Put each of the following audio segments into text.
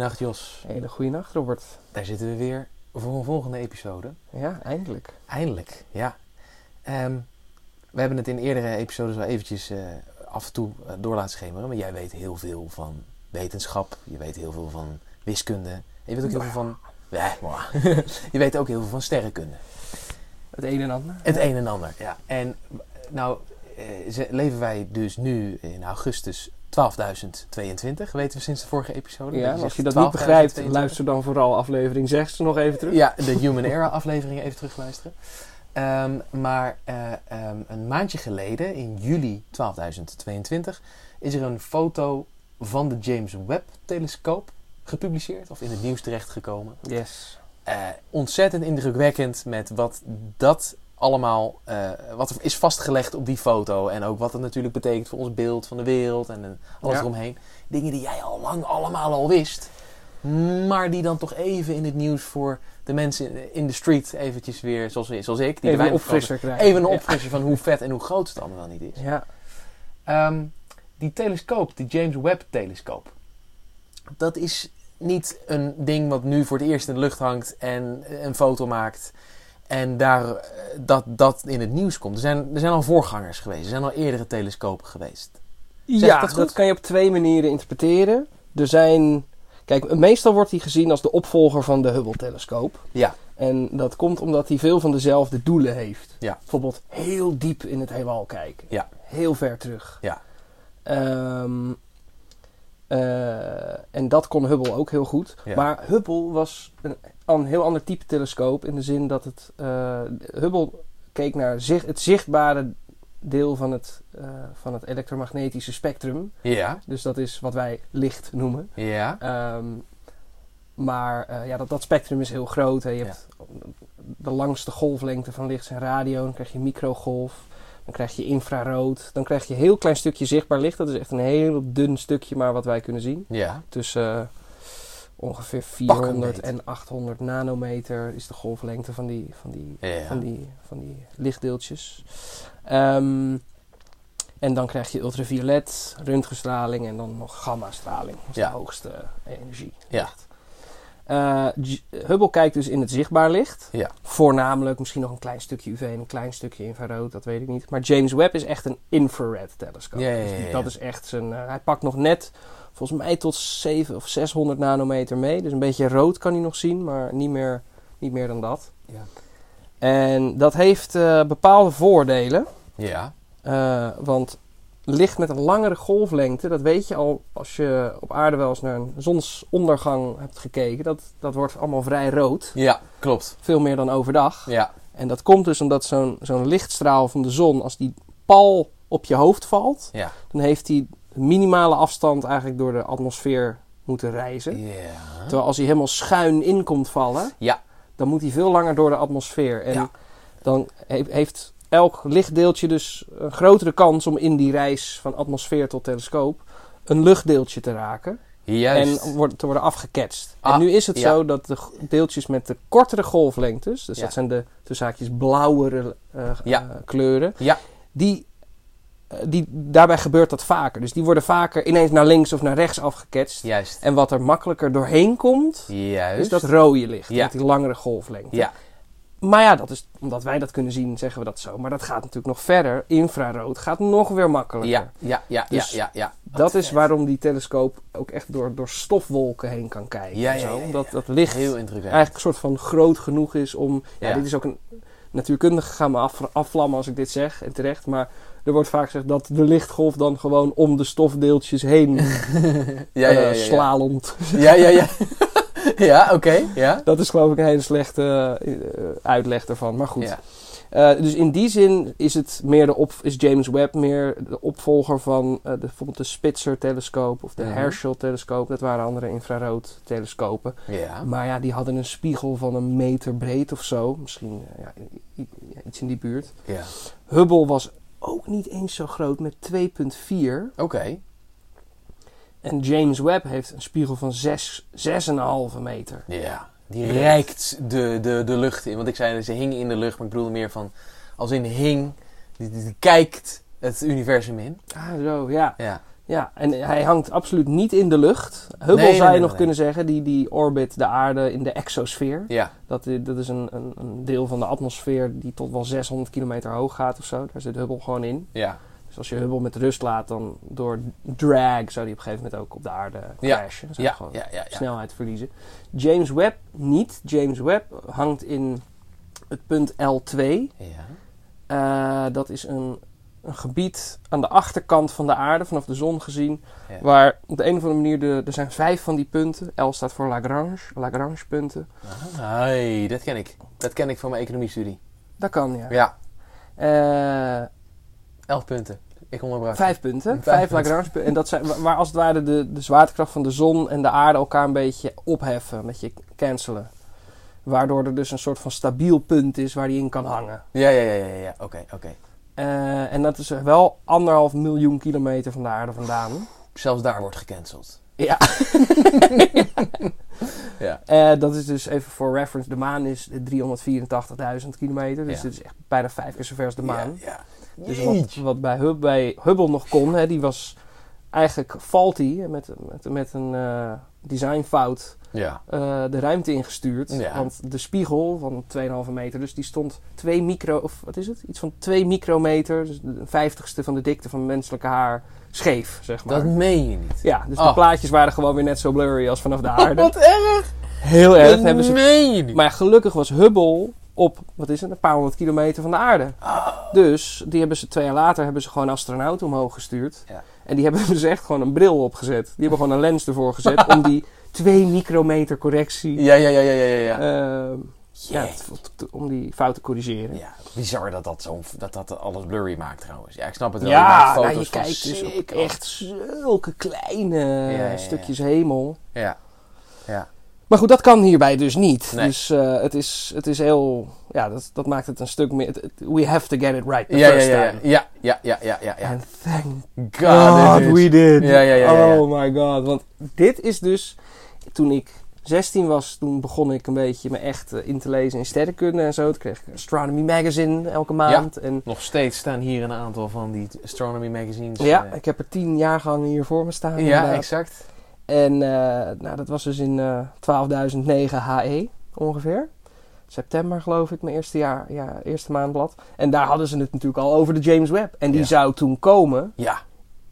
Goedenacht Jos. Hele goede nacht, Robert. Daar zitten we weer voor een volgende episode. Ja, eindelijk. Eindelijk, ja. Ehm, we hebben het in eerdere episodes wel eventjes eh, af en toe uh, door laten schemeren. Maar jij weet heel veel van wetenschap. Je weet heel veel van wiskunde. Je weet ook heel veel van... Ja, je weet ook heel veel van sterrenkunde. Het een en ander. Het een en ander, ja. En nou eh, leven wij dus nu in augustus 12.022, weten we sinds de vorige episode. Ja, als je dat niet begrijpt, luister dan vooral aflevering 6 nog even terug. Ja, de Human Era afleveringen even terugluisteren. Um, maar uh, um, een maandje geleden, in juli 12.022, is er een foto van de James Webb-telescoop gepubliceerd of in het nieuws terechtgekomen. Yes. Uh, ontzettend indrukwekkend met wat dat allemaal uh, wat is vastgelegd op die foto. En ook wat het natuurlijk betekent voor ons beeld van de wereld en alles ja. eromheen. Dingen die jij al lang allemaal al wist. Maar die dan toch even in het nieuws voor de mensen in de street eventjes weer, zoals, zoals ik. Die even een opfrisser krijgen. Even een opfrisser van hoe vet en hoe groot het allemaal niet is. Ja. Um, die telescoop, die James Webb telescoop. Dat is niet een ding wat nu voor het eerst in de lucht hangt en een foto maakt. En daar, dat, dat in het nieuws komt. Er zijn, er zijn al voorgangers geweest. Er zijn al eerdere telescopen geweest. Zeg ja, dat, dat, kan je op twee manieren interpreteren. Er zijn... Kijk, meestal wordt hij gezien als de opvolger van de Hubble-telescoop. Ja. En dat komt omdat hij veel van dezelfde doelen heeft. Ja. Bijvoorbeeld heel diep in het heelal kijken. Ja. Heel ver terug. Ja. Um, uh, en dat kon Hubble ook heel goed. Ja. Maar Hubble was een, een, heel ander type telescoop. In de zin dat het... Uh, Hubble keek naar zicht, het zichtbare deel van het, uh, van het elektromagnetische spectrum. Ja. Dus dat is wat wij licht noemen. Ja. Um, maar ja, dat, dat spectrum is heel groot. Hè. Je hebt de langste golflengte van licht zijn radio. Dan krijg je microgolf. Dan krijg je infrarood. Dan krijg je een heel klein stukje zichtbaar licht. Dat is echt een heel dun stukje, maar wat wij kunnen zien. Ja. Tussen uh, ongeveer 400 en 800 nanometer is de golflengte van die, van die, ja. van die, van die lichtdeeltjes. Um, en dan krijg je ultraviolet, röntgenstraling en dan nog gamma-straling. Dat is ja. de hoogste energie. Ja. Uh, Hubble kijkt dus in het zichtbaar licht. Ja. Voornamelijk misschien nog een klein stukje UV en een klein stukje infrarood, dat weet ik niet. Maar James Webb is echt een infrared telescoop. Ja, ja, dus dat is echt zijn. Uh, hij pakt nog net, volgens mij tot 7 of 600 nanometer mee. Dus een beetje rood kan hij nog zien, maar niet meer, niet meer dan dat. Ja. En dat heeft uh, bepaalde voordelen. Ja. want licht met een langere golflengte, dat weet je al als je op aarde wel eens naar een zonsondergang hebt gekeken. Dat, dat wordt allemaal vrij rood. Ja, klopt. Veel meer dan overdag. Ja. En dat komt dus omdat zo'n zo'n lichtstraal van de zon, als die pal op je hoofd valt, ja. dan heeft hij minimale afstand eigenlijk door de atmosfeer moeten reizen. Ja. Terwijl als hij helemaal schuin in komt vallen, ja. dan moet hij veel langer door de atmosfeer. En ja. dan heeft elk lichtdeeltje dus een grotere kans om in die reis van atmosfeer tot telescoop een luchtdeeltje te raken. Juist. En wordt, te worden afgeketst. Ah, en nu is het ja. zo dat de deeltjes met de kortere golflengtes, dus Ja. dat zijn de tussen haakjes blauwere uh, Ja. uh, kleuren, Ja. die, uh, die, daarbij gebeurt dat vaker. Dus die worden vaker ineens naar links of naar rechts afgeketst. Juist. En wat er makkelijker doorheen komt, Juist. is dat rode licht Ja. met die langere golflengte. Maar ja, dat is, omdat wij dat kunnen zien, zeggen we dat zo. Maar dat gaat natuurlijk nog verder. Infrarood gaat nog weer makkelijker. Ja, ja, ja, Dus ja, ja, ja. Dat is waarom die telescoop ook echt door, door stofwolken heen kan kijken. Ja, en ja, zo. ja, ja. Omdat dat licht Heel eigenlijk een soort van groot genoeg is om... Ja, dit is ook een... Natuurkundige gaan me af, afvlammen als ik dit zeg, en terecht. Maar er wordt vaak gezegd dat de lichtgolf dan gewoon om de stofdeeltjes heen ja, ja, ja, ja, eh, slalomt. Ja, ja, ja. ja, oké. Ja. Dat is geloof ik een hele slechte eh, uitleg ervan. Maar goed. Ja. Uh, dus in die zin is, het meer de op, is James Webb meer de opvolger van uh, de, bijvoorbeeld de Spitzer-telescoop of de. Herschel-telescoop. Dat waren andere infrarood-telescopen. Ja. Maar ja, die hadden een spiegel van een meter breed of zo. Misschien uh, iets in die buurt. Ja. Hubble was ook niet eens zo groot met 2,4. Oké. En James Webb heeft een spiegel van 6, 6,5 meter. Ja. Die reikt de, de, de lucht in. Want ik zei, ze hing in de lucht, maar ik bedoelde meer van... Als in hing, die, die- die kijkt het universum in. Ah, zo, ja. Ja. Ja, en hij hangt absoluut niet in de lucht. Hubble Nee, zou je nee, nog kunnen zeggen, die, die orbit de aarde in de exosfeer. Ja, Dat, i- dat is een, een, een deel van de atmosfeer die tot wel 600 kilometer hoog gaat of zo. Daar zit Hubble gewoon in. ja. Dus als je Hubble met rust laat, dan door drag zou die op een gegeven moment ook op de aarde Ja, crashen. Zou Ja, gewoon ja, ja, ja. snelheid verliezen. James Webb niet. James Webb hangt in het punt L2. ja. Eh, dat is een, een gebied aan de achterkant van de aarde, vanaf de zon gezien. Waar op de een of andere manier, de, er zijn vijf van die punten. L staat voor Lagrange, Lagrange punten. Hey, dat ken ik. Dat ken ik van mijn economiestudie. Dat kan, ja. Ja, Eh, elf punten. Ik onderbrak. vijf punten, Vijf vijf. Lagrange punten. En dat zijn, wa- waar als het ware de, de zwaartekracht van de zon en de aarde elkaar een beetje opheffen, een beetje cancelen. Waardoor er dus een soort van stabiel punt is waar die in kan hangen. Ja, ja, ja, ja, ja. Oké, oké. Eh, en dat is wel anderhalf miljoen kilometer van de aarde vandaan. Zelfs daar wordt gecanceld. Ja. Ja. Eh, dat is dus even voor reference. De maan is 384.000 kilometer. Dus Ja. dit is echt bijna vijf keer zo ver als de maan. Ja, ja. Dus wat, wat bij, Hub, bij Hubble nog kon, hè, die was eigenlijk faulty. Met, met, met een eh, designfout Ja. eh, de ruimte ingestuurd. Ja. Want de spiegel van 2,5 meter, dus die stond 2 micro, of wat is het? Iets van 2 micrometer, dus een vijftigste van de dikte van menselijke haar, scheef, zeg maar. Dat meen je niet. Ja, dus de Oh. plaatjes waren gewoon weer net zo blurry als vanaf de aarde. Wat erg! Heel erg. Dat Hebben ze... meen je niet. Maar gelukkig was Hubble op, wat is het, een paar honderd kilometer van de aarde. Oh. Dus die hebben ze twee jaar later hebben ze gewoon astronauten omhoog gestuurd. Ja. En die hebben dus echt gewoon een bril opgezet. Die hebben gewoon een lens ervoor gezet om die 2 micrometer correctie. Ja, ja, ja, ja, ja, ja. ehm, ja, om die fout te corrigeren. Ja, bizar dat dat, zo, dat dat alles blurry maakt trouwens. Ja, ik snap het wel. Ja, je nou, je kijkt dus echt zulke kleine ja, ja. stukjes hemel. Ja. Ja. Maar goed, dat kan hierbij dus niet. Nee. Dus eh, het, is, het is heel... Ja, dat, dat maakt het een stuk meer... we have to get it right the Ja, ja, first ja, ja, time. ja, ja, ja, ja, ja, ja. And thank God, we did. Ja, ja, ja. Oh my god. Want dit is dus... Toen ik 16 was, toen begon ik een beetje me echt eh, in te lezen in sterrenkunde en zo. Toen kreeg ik Astronomy Magazine elke maand. En Nog steeds staan hier een aantal van die astronomy magazines. ja, eh, ik heb er 10 jaargangen hier voor me staan. ja, inderdaad. exact. En eh, nou, dat was dus in eh 12.009 HE ongeveer. September geloof ik, mijn eerste, jaar, ja, eerste maandblad. En daar hadden ze het natuurlijk al over de James Webb. En die Ja. zou toen komen Ja,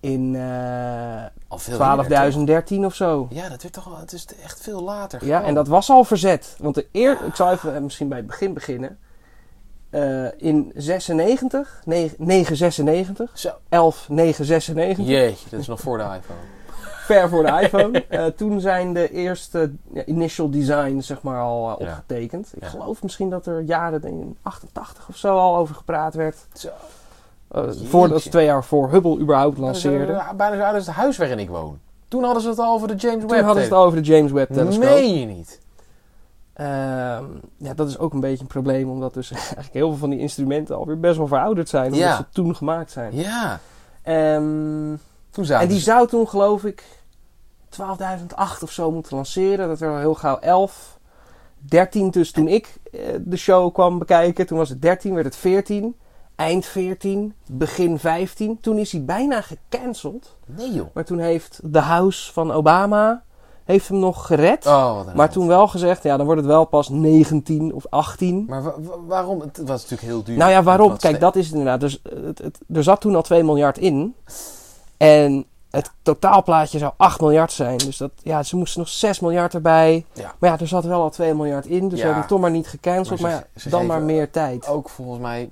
in eh veel eerder, 12.013 of zo. Ja, dat werd toch wel, het is echt veel later. Ja, en dat was al verzet. Want de eer, ik zal even eh, misschien bij het begin beginnen. Eh, in 96, 9, 996, Zo. 11, 996, Jeetje, dat is nog voor de iPhone. Ver voor de iPhone. Eh, toen zijn de eerste ja, initial designs zeg maar al eh, Ja. opgetekend. Ik Ja. geloof misschien dat er jaren in 88 of zo al over gepraat werd. Zo. Eh, voordat ze twee jaar voor Hubble überhaupt lanceerden. Bijna zo- Bijna zo oud als het huis waarin ik woon. Toen hadden ze het al over de James Webb. Toen hadden ze het over de James Webb telescoop. Meen je niet? Ehm, ja, dat is ook een beetje een probleem, omdat dus eigenlijk heel veel van die instrumenten alweer best wel verouderd zijn, omdat Ja. ze toen gemaakt zijn. Ja. Ehm, Toen en die ze- zou toen, geloof ik, 12.008 of zo moeten lanceren. Dat werd al heel gauw 11. 13, dus toen ik eh, de show kwam bekijken, toen was het 13, werd het 14. Eind 14, begin 15. Toen is hij bijna gecanceld. Nee joh. Maar toen heeft de House van Obama heeft hem nog gered. Oh, Maar toen wel gezegd, ja, dan wordt het wel pas 19 of 18. Maar wa- wa- waarom? Het was natuurlijk heel duur. Nou ja, waarom? Kijk, dat is het inderdaad. Dus, eh, het, het- er zat toen al 2 miljard in. En het totaalplaatje zou 8 miljard zijn. Dus dat, ja, ze moesten nog 6 miljard erbij. Ja. Maar ja, er zat wel al 2 miljard in. Dus Ja. ze hebben het toch maar niet gecanceld. Maar Maar, ze- ja, ze dan maar meer tijd. Ook volgens mij...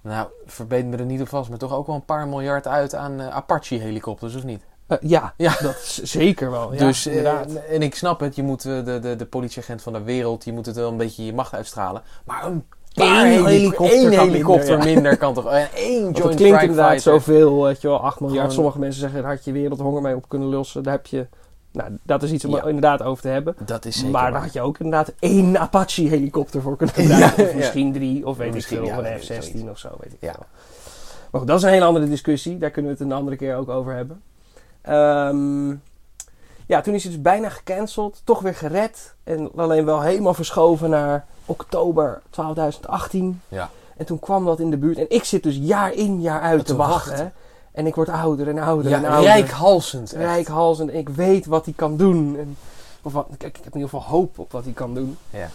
Nou, verbeet me er niet op vast, maar toch ook wel een paar miljard uit aan eh, Apache-helikopters, of niet? Eh, ja, Ja. dat is zeker wel. Ja, dus, eh, inderdaad. en ik snap het, je moet de, de, de politieagent van de wereld, je moet het wel een beetje je macht uitstralen. Maar een Eén heli- helikopter één helikopter minder, minder, ja. kan toch... Want Joint het klinkt inderdaad Fighter. zoveel, weet je wel, 8 miljard. Gewoon- Sommige mensen zeggen, daar had je wereldhonger mee op kunnen lossen. Daar heb je, nou, dat is iets om Ja. er inderdaad over te hebben. Dat is zeker Maar waar. daar had je ook inderdaad één Apache-helikopter voor kunnen gebruiken. Of misschien drie, of weet Misschien, ik veel, of een weet ik, F-16 zoiets. of zo, weet ik Ja. veel. Maar goed, dat is een hele andere discussie. Daar kunnen we het een andere keer ook over hebben. Ehm, ja, toen is hij dus bijna gecanceld. Toch weer gered. En alleen wel helemaal verschoven naar oktober 12.018. Ja. En toen kwam dat in de buurt. En ik zit dus jaar in, jaar uit Te te wachten. wachten. En ik word ouder en ouder Ja, en ouder. rijkhalsend. echt. Rijkhalsend. En ik weet wat hij kan doen. En, of wat, ik, ik heb in ieder geval hoop op wat hij kan doen. Ja.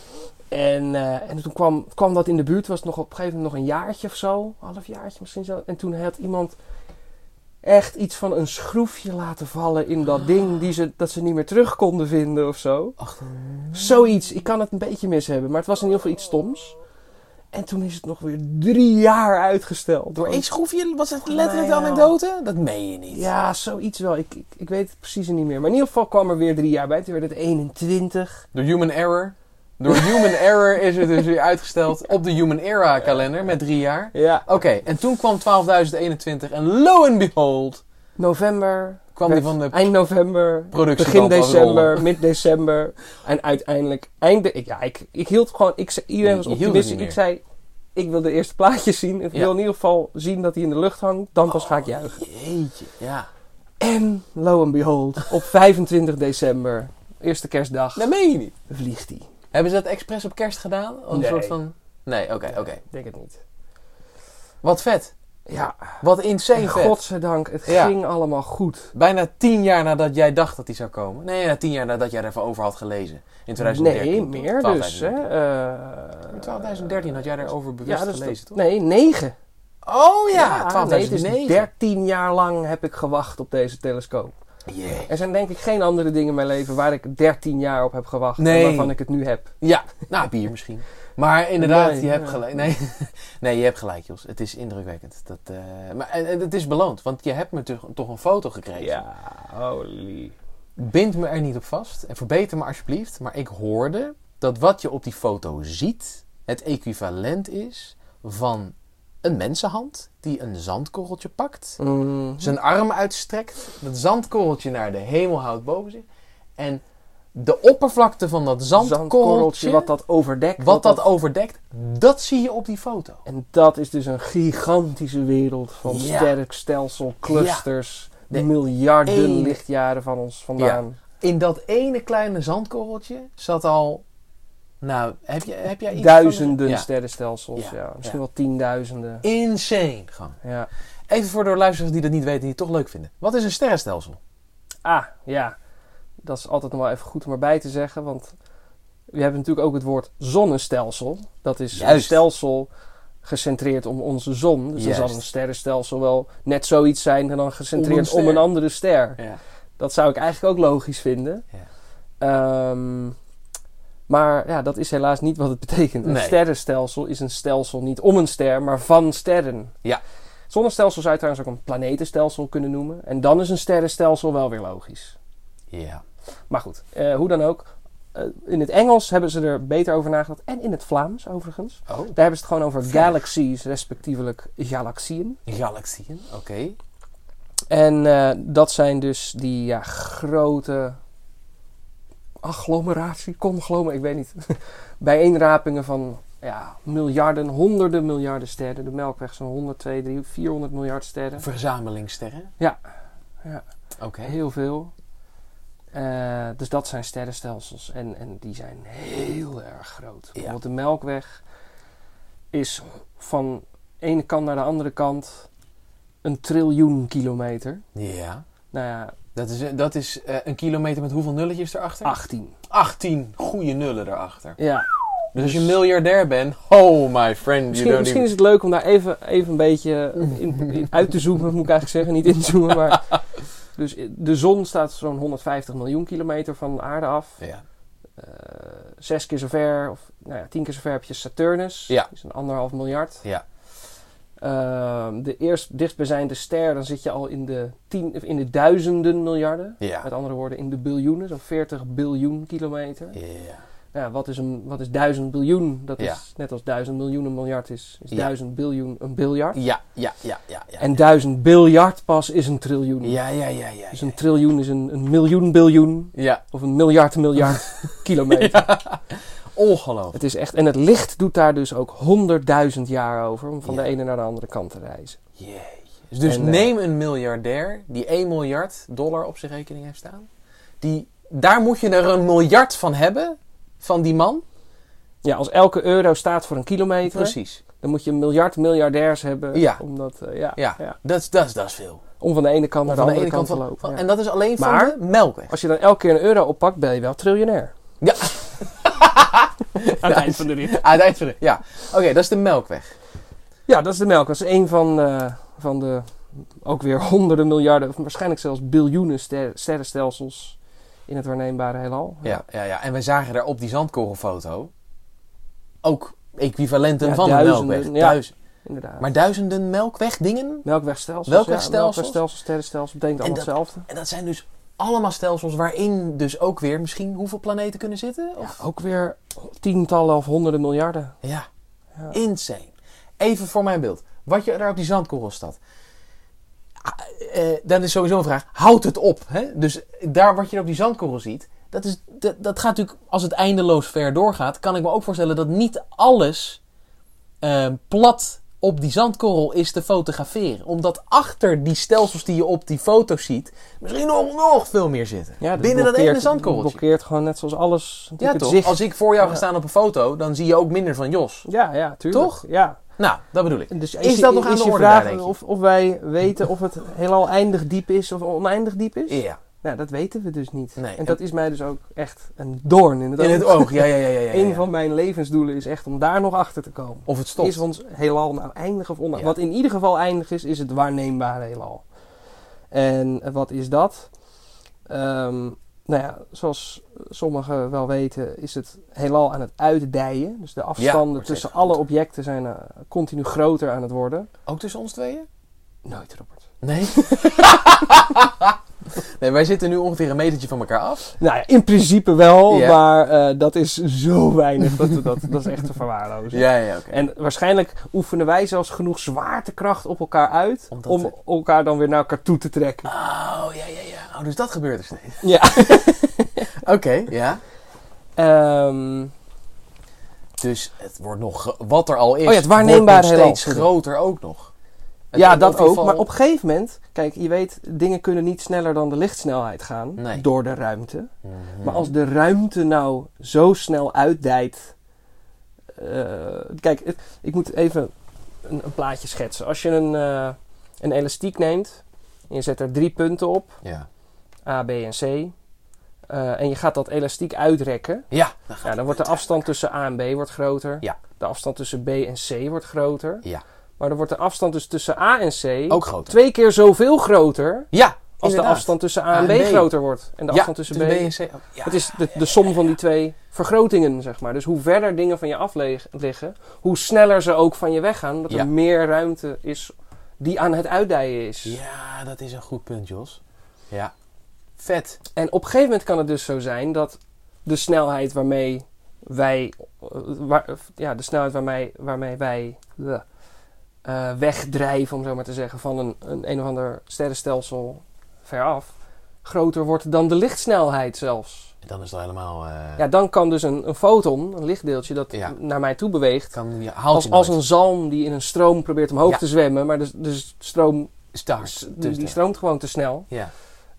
En, eh, en toen kwam, kwam dat in de buurt. Was het nog op een gegeven moment nog een jaartje of zo. Halfjaartje misschien zo. En toen had iemand echt iets van een schroefje laten vallen in dat ding. Die ze, dat ze niet meer terug konden vinden of zo. Ach, Zoiets. Ik kan het een beetje mis hebben. Maar het was in ieder geval iets stoms. En toen is het nog weer drie jaar uitgesteld. door één schroefje was het letterlijk de anekdote? Dat meen je niet. Ja, zoiets wel. Ik, ik, ik weet het precies niet meer. Maar in ieder geval kwam er weer drie jaar bij. Toen werd het 21. Door human error. Door human error is het dus weer uitgesteld op de human era kalender met drie jaar. Ja. Oké, en toen kwam 12.021 en lo and behold November. kwam die van de Eind november. Begin december. Mid december. En uiteindelijk. Einde, ik, ja, ik, ik hield gewoon. Ik, zei- iedereen was optimistisch. Ik zei. Ik wil de eerste plaatjes zien. Ik Ja. wil in ieder geval zien dat hij in de lucht hangt. Dan pas ga ik juichen. Jeetje, ja. En lo and behold. Op 25 december. Eerste kerstdag. Dat meen je niet. Vliegt hij. Hebben ze dat expres op kerst gedaan? Een Nee. soort van... Nee, oké, oké. Ik denk het niet. Wat vet. Ja. Wat insane vet. godzijdank. Het Ja. ging allemaal goed. Bijna tien jaar nadat jij dacht dat hij zou komen. Nee, ja, tien jaar nadat jij ervan over had gelezen. In 2013. Nee, meer dus. Hè? 12.013. Eh, In 2013 had jij erover bewust ja, dus gelezen, toch? Nee, 9. Oh ja, is 12.009. 13 jaar lang heb ik gewacht op deze telescoop. Er zijn denk ik geen andere dingen in mijn leven waar ik 13 jaar op heb gewacht. en Nee. waarvan ik het nu heb. Ja, nou, bier misschien. Maar inderdaad, Nee, je hebt gelijk. Nee, nee, je hebt gelijk, Jos. Het is indrukwekkend. Dat, eh, maar en, en het is beloond, want je hebt me toch, toch een foto gekregen. Ja, holy. Bind me er niet op vast en verbeter me alsjeblieft. Maar ik hoorde dat wat je op die foto ziet, het equivalent is van een mensenhand die een zandkorreltje pakt, Mm. zijn arm uitstrekt, dat zandkorreltje naar de hemel houdt boven zich. En de oppervlakte van dat zandkorreltje, wat dat overdekt. wat dat overdekt, dat zie je op die foto. En dat is dus een gigantische wereld van Ja. sterrenstelsel, clusters, De miljarden ene- lichtjaren van ons vandaan. In dat ene kleine zandkorreltje zat al, nou, heb, je, heb jij iets Duizenden van... Sterrenstelsels, ja. Misschien wel tienduizenden. Insane gewoon. Ja. Even voor de luisteraars die dat niet weten, die het toch leuk vinden. Wat is een sterrenstelsel? Ah, ja. Dat is altijd nog wel even goed om erbij te zeggen, want we hebben natuurlijk ook het woord zonnestelsel. Dat is een stelsel gecentreerd om onze zon. Dus dan zal een sterrenstelsel wel net zoiets zijn en dan gecentreerd Om een om een, ster. andere ster. Ja. Dat zou ik eigenlijk ook logisch vinden. Ja. Ehm, maar ja, dat is helaas niet wat het betekent. Een Nee. sterrenstelsel is een stelsel niet om een ster, maar van sterren. Ja. Zonnestelsel zou je trouwens ook een planetenstelsel kunnen noemen. En dan is een sterrenstelsel wel weer logisch. Ja. Maar goed, eh, hoe dan ook. Eh, in het Engels hebben ze er beter over nagedacht. En in het Vlaams overigens. Oh, Daar hebben ze het gewoon over galaxies, respectievelijk galaxieën. galaxieën, oké. En eh, dat zijn dus die ja, grote agglomeratie, conglomeratie, ik weet niet. Bijeenrapingen van ja, miljarden, honderden miljarden sterren. De Melkweg zo'n 100, 2, 3, 400 miljard sterren. Verzamelingsterren? Ja. Ja. Oké. Heel veel. Eh, dus dat zijn sterrenstelsels. En, en die zijn heel erg groot. Bijvoorbeeld de Melkweg is van ene kant naar de andere kant een triljoen kilometer. Ja. Nou ja, Dat is, dat is eh, een kilometer met hoeveel nulletjes erachter? 18. 18 goede nullen erachter. Ja. Dus als je miljardair bent, oh my friend, you Misschien, don't misschien is even... het leuk om daar even, even een beetje in, in- uit te zoomen, moet ik eigenlijk zeggen. Niet inzoomen, maar... Dus de zon staat zo'n 150 miljoen kilometer van de aarde af. Ja. Eh, zes keer zo ver, of nou ja, tien keer zo ver heb je Saturnus. Ja. Dat is een anderhalf miljard. Ja. Ehm, de eerst dichtstbijzijnde ster, dan zit je al in de, tien, in de duizenden miljarden. Ja. Met andere woorden, in de biljoenen, zo'n 40 biljoen kilometer. Ja. Nou, wat is, een, wat is duizend biljoen? Dat Ja. is net als duizend miljoen een miljard is. Is duizend biljoen een biljart. Ja, ja, ja, ja. ja. En duizend biljart pas is een triljoen. Ja, ja, ja, ja. Dus een triljoen is een, een miljoen biljoen. Ja. Of een miljard miljard kilometer. Ongelooflijk. Het is echt, en het licht doet daar dus ook honderdduizend jaar over om van Ja. de ene naar de andere kant te reizen. Jeetje. Dus En, eh, neem een miljardair die 1 miljard dollar op zijn rekening heeft staan. Die, daar moet je er een miljard van hebben, van die man. Ja, als elke euro staat voor een kilometer, Precies. dan moet je een miljard miljardairs hebben. Ja. Omdat, eh, ja, Ja, ja. Dat, is- dat, is- dat is veel. Om van de ene kant naar de van de andere kant, kant te van, lopen. van- ja. En dat is alleen van Maar- de Melkweg. Als je dan elke keer een euro oppakt, ben je wel triljonair. Ja. Aan het eind van de rit. Aan het eind van de... Ja. Oké, dat is de Melkweg. Ja, dat is de melk. Dat is een van, eh, van de ook weer honderden miljarden, of waarschijnlijk zelfs biljoenen ster- sterrenstelsels in het waarneembare heelal. Ja, ja, ja. En wij zagen daar op die zandkorrelfoto ook equivalenten Ja, van duizenden, de Melkweg. ja. Duizend. Inderdaad. Maar duizenden Melkweg-dingen? melkwegstelsels. Melkwegstelsels? Ja, melkwegstelsels, sterrenstelsels, betekent allemaal dat- hetzelfde. En dat zijn dus allemaal stelsels waarin dus ook weer misschien hoeveel planeten kunnen zitten? Of? Ja, ook weer tientallen of honderden miljarden. Ja, Ja. insane. Even voor mijn beeld. Wat je daar op die zandkorrel staat. Ah, eh, dan is sowieso een vraag. Houdt het op? Hè? Dus daar wat je op die zandkorrel ziet. Dat, is, dat, dat gaat natuurlijk, als het eindeloos ver doorgaat, kan ik me ook voorstellen dat niet alles eh, plat op die zandkorrel is te fotograferen. Omdat achter die stelsels die je op die foto ziet, misschien nog, nog veel meer zitten. Ja, dat Binnen dat ene zandkorreltje. blokkeert gewoon net zoals alles. Ja, toch? het zicht. Als ik voor jou ga staan op een foto, dan zie je ook minder van Jos. Ja, ja, tuurlijk. Toch? Ja. Nou, dat bedoel ik. Dus Is dat nog aan is de je orde vraag daar, denk je? of, of wij weten of het heelal eindig diep is of oneindig diep is? Ja. Nou, dat weten we dus niet. Nee. En dat is mij dus ook echt een doorn in het In oog. het oog, ja, ja, ja. ja, ja, Een van mijn levensdoelen is echt om daar nog achter te komen. Of het stopt. Is ons heelal nou eindig of oneindig? Ja. Wat in ieder geval eindig is, is het waarneembare heelal. En wat is dat? Ehm, nou ja, zoals sommigen wel weten, is het heelal aan het uitdijen. Dus de afstanden tussen alle objecten zijn eh, continu groter aan het worden. Ook tussen ons tweeën? Nooit, Robert. Nee. nee, wij zitten nu ongeveer een metertje van elkaar af. Nou ja, in principe wel, Ja. maar eh, dat is zo weinig. Dat, dat, dat is echt te verwaarlozen. Ja, ja, oké. En waarschijnlijk oefenen wij zelfs genoeg zwaartekracht op elkaar uit Om elkaar dan weer naar elkaar toe te trekken. Oh, ja, ja, ja. Oh, dus dat gebeurt er steeds. Ja. Oké, ja. Ehm, Dus het wordt nog... Wat er al is, Oh ja, het waarneembare wordt nog steeds groter ook nog. Het- ja, dat ook. Maar op een gegeven moment, kijk, je weet, dingen kunnen niet sneller dan de lichtsnelheid gaan Nee. door de ruimte. Mhm. Maar als de ruimte nou zo snel uitdijt. eh, kijk, het- ik moet even een, een plaatje schetsen. Als je een, eh, een elastiek neemt en je zet er drie punten op, Ja. A, B en C. eh, en je gaat dat elastiek uitrekken. Ja. Dan, Ja, dan wordt de afstand tussen A en B wordt groter. Ja. De afstand tussen B en C wordt groter. Ja. Maar dan wordt de afstand dus tussen A en C Ook groter. twee keer zoveel groter Ja, als inderdaad. de afstand tussen A en B, A en B. groter wordt. En de ja, afstand tussen B. en C. Oh, ja. Het is de, de som van die twee vergrotingen, zeg maar. Dus hoe verder dingen van je af liggen, hoe sneller ze ook van je weggaan. Omdat Ja. er meer ruimte is die aan het uitdijen is. Ja, dat is een goed punt, Jos. Ja. Vet. En op een gegeven moment kan het dus zo zijn dat de snelheid waarmee wij, eh, waar- ja, de snelheid waarmee, waarmee wij eh, wegdrijven, om zo maar te zeggen, van een, een, een of ander sterrenstelsel veraf, groter wordt dan de lichtsnelheid zelfs. Dan is het helemaal... eh, Ja, dan kan dus een, een foton, een lichtdeeltje dat Ja. naar mij toe beweegt, kan, haalt als, als een zalm die in een stroom probeert omhoog Ja. te zwemmen, maar de, de stroom Start. Dus die, die stroomt gewoon te snel. Ja.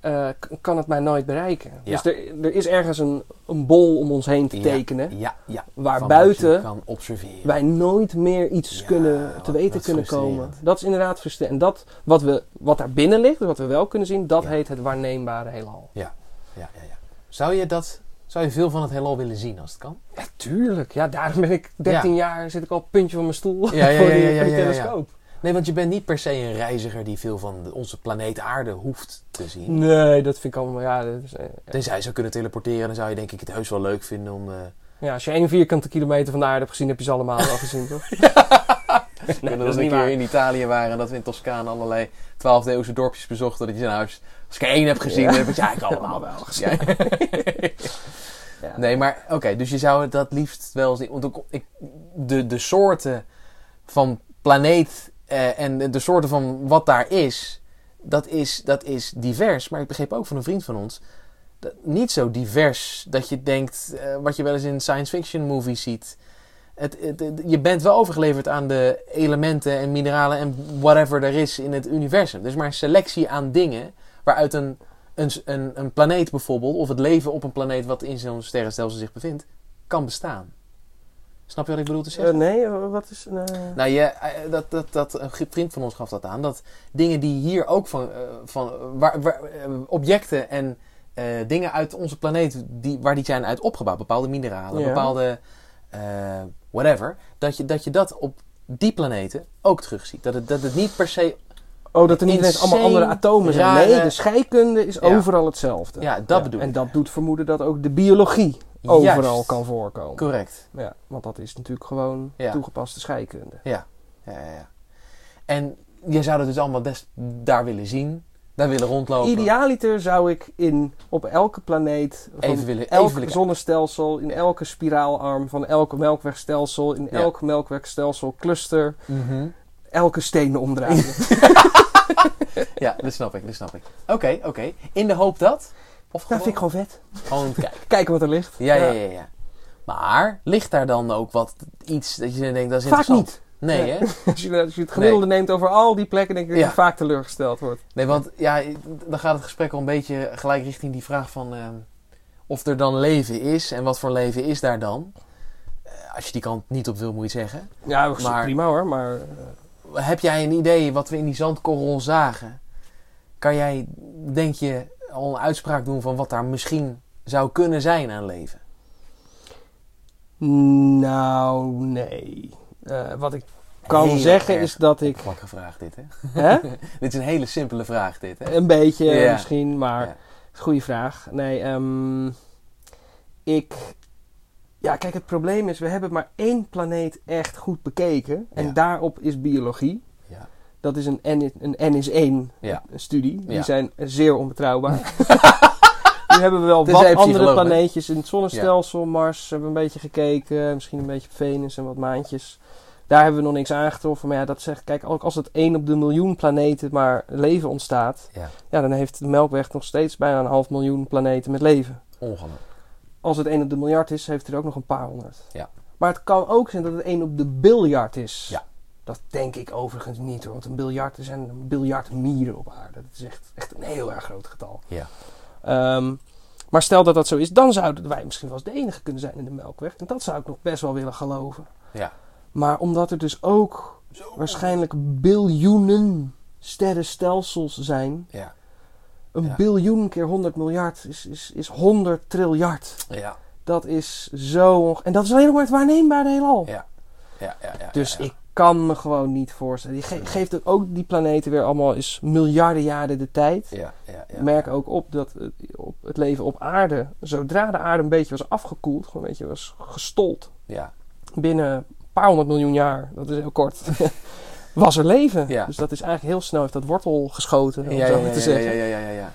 Eh, kan het mij nooit bereiken. Ja. Dus er, er is ergens een, een bol om ons heen te Ja. tekenen. Ja, ja. Waar buiten kan observeren. wij nooit meer iets Ja, kunnen, te wat- weten wat kunnen komen. Dat is inderdaad frustrerend. En dat, wat, we, wat daar binnen ligt, wat we wel kunnen zien, dat Ja. heet het waarneembare heelal. Ja, ja, ja. Zou je dat... Zou je veel van het heelal willen zien als het kan? Ja, tuurlijk. Ja, daarom ben ik 13 jaar, zit ik al op het puntje van mijn stoel Ja, ja, voor ja, die, ja, voor die ja, ja, ja. telescoop. Nee, want je bent niet per se een reiziger die veel van onze planeet aarde hoeft te zien. Nee, dat vind ik allemaal, ja, dat is, eh, Tenzij je zou kunnen teleporteren, dan zou je denk ik het heus wel leuk vinden om... eh ja, als je één vierkante kilometer van de aarde hebt gezien, heb je ze allemaal wel gezien, toch? Nee, dat dat is we een niet keer waar. in Italië waren en dat we in Toscane allerlei 12e eeuwse dorpjes bezochten. Dat je zei, nou, als als ik er één heb gezien, Ja. dan heb ik het eigenlijk allemaal wel gezien. Ja. Nee, maar oké, dus je zou het dat liefst wel zien. Want de, de soorten van planeet eh, en de, soorten van wat daar is dat, is, dat is divers. Maar ik begreep ook van een vriend van ons, niet zo divers dat je denkt, eh, wat je wel eens in science fiction movies ziet. Het, je bent wel overgeleverd aan de elementen en mineralen en whatever er is in het universum. Dus maar een selectie aan dingen waaruit een, een, een planeet bijvoorbeeld, of het leven op een planeet wat in zo'n sterrenstelsel zich bevindt, kan bestaan. Snap je wat ik bedoel te Eh, zeggen? nee, eh, wat is... eh, Nou, je, dat, dat, dat, een vriend van ons gaf dat aan. Dat dingen die hier ook van, van waar, waar, objecten en dingen uit onze planeet, die, waar die zijn uit opgebouwd, bepaalde mineralen, Ja. bepaalde whatever, dat je, dat je dat op die planeten ook terugziet. Dat het, dat het niet per se, oh, dat er niet ineens allemaal andere atomen zijn. rare- Nee, de scheikunde is Ja. overal hetzelfde. ja, dat bedoel En ik. dat doet vermoeden dat ook de biologie overal Juist. kan voorkomen. Correct. Ja, want dat is natuurlijk gewoon Ja. toegepaste scheikunde. Ja, ja, ja. ja. En je zou dat dus allemaal des, daar willen zien, daar willen rondlopen. Idealiter zou ik in, op elke planeet, van Even willen- even elk zonnestelsel, in elke spiraalarm van elke melkwegstelsel, in Ja. elk melkwegstelsel cluster, Mhm. elke steen omdraaien. Ja, dat snap ik, dat snap ik. Oké, oké. In de hoop dat? Of dat gewoon, vind ik gewoon vet. gewoon kijken. Kijken wat er ligt. Ja, ja, ja, ja. Maar ligt daar dan ook wat iets dat je denkt dat is Vaak interessant? niet. Nee, Nee. hè? Als je, als je het gemiddelde neemt over al die plekken, denk ik dat Ja. je vaak teleurgesteld wordt. Nee, want ja, dan gaat het gesprek al een beetje gelijk richting die vraag van ehm, of er dan leven is en wat voor leven is daar dan? Eh, als je die kant niet op wil, moet je zeggen. Ja, dat Maar- prima hoor, maar... eh, Heb jij een idee wat we in die zandkorrel zagen? Kan jij, denk je, al een uitspraak doen van wat daar misschien zou kunnen zijn aan leven? Nou, nee. Eh, wat ik kan zeggen erg is dat ik... Oppervlakkige vraag dit, hè? Hè? dit is een hele simpele vraag, dit, hè? Een beetje Ja. misschien, maar... Ja. Goeie vraag. Nee, ehm, ik... Ja, kijk, het probleem is, we hebben maar één planeet echt goed bekeken. En Ja. daarop is biologie. Dat is een N, een N is 1 Ja. studie. Die Ja. zijn zeer onbetrouwbaar. nu hebben we wel Tenzij wat andere planeetjes in het zonnestelsel. Mars hebben we een beetje gekeken. Misschien een beetje Venus en wat maantjes. Daar hebben we nog niks aangetroffen. Maar ja, dat zegt, kijk, ook als het één op de miljoen planeten maar leven ontstaat. Ja. Ja, dan heeft de Melkweg nog steeds bijna een half miljoen planeten met leven. Ongelooflijk. Als het 1 op de miljard is, heeft er ook nog een paar honderd. Ja. Maar het kan ook zijn dat het 1 op de biljard is. Ja. Dat denk ik overigens niet hoor. Want een biljart, er zijn een biljard mieren op aarde. Dat is echt, echt een heel erg groot getal. Ja. Ehm, maar stel dat dat zo is, dan zouden wij misschien wel eens de enige kunnen zijn in de Melkweg. En dat zou ik nog best wel willen geloven. Ja. Maar omdat er dus ook waarschijnlijk biljoenen sterrenstelsels zijn. Ja. Een Ja. biljoen keer 100 miljard is, is, is 100 triljard. Ja. Dat is zo... onge- En dat is alleen nog maar het waarneembare heelal. Ja. Ja, ja, ja. Dus ja, ja. ik kan me gewoon niet voorstellen. Ge- geeft ook, die planeten weer allemaal eens miljarden jaren de tijd. Ja, ja, ja. Merk ook op dat het, op het leven op aarde, zodra de aarde een beetje was afgekoeld, gewoon een beetje was gestold, Ja. binnen een paar honderd miljoen jaar, dat is heel kort, was er leven. Ja. Dus dat is eigenlijk heel snel, heeft dat wortel geschoten, om Ja, zo ja, te ja, zeggen. ja, ja, ja, ja.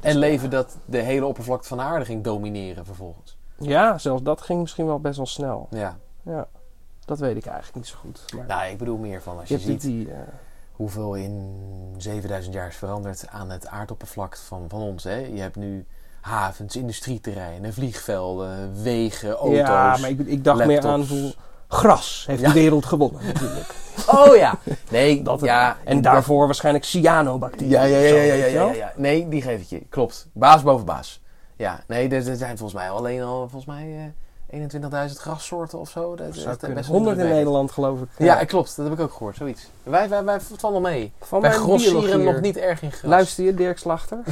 En leven dat de hele oppervlakte van de aarde ging domineren vervolgens. Ja, zelfs dat ging misschien wel best wel snel. Ja. Ja, dat weet ik eigenlijk niet zo goed. Maar Nou, ik bedoel meer van als je ziet die, eh, hoeveel in 7000 jaar is veranderd aan het aardoppervlak van, van ons. Hè? Je hebt nu havens, industrieterreinen, vliegvelden, wegen, auto's. ja, maar ik, ik dacht meer aan laptops. hoe gras heeft Ja. de wereld gewonnen natuurlijk. Oh ja! Nee, Dat ja. en dat- daarvoor waarschijnlijk cyanobacteriën. Ja, ja, ja, ja, ja, ja. Nee, die geef ik je. Klopt. Baas boven baas. Ja, nee, er, er zijn volgens mij alleen al volgens mij eh 21.000 grassoorten of zo. Dat, is best 100 in. Nederland geloof ik. Ja, klopt. Dat heb ik ook gehoord. Zoiets. Wij, wij, wij wel mee. Van wij grossieren nog niet erg in gras. Luister je, Dirk Slachter?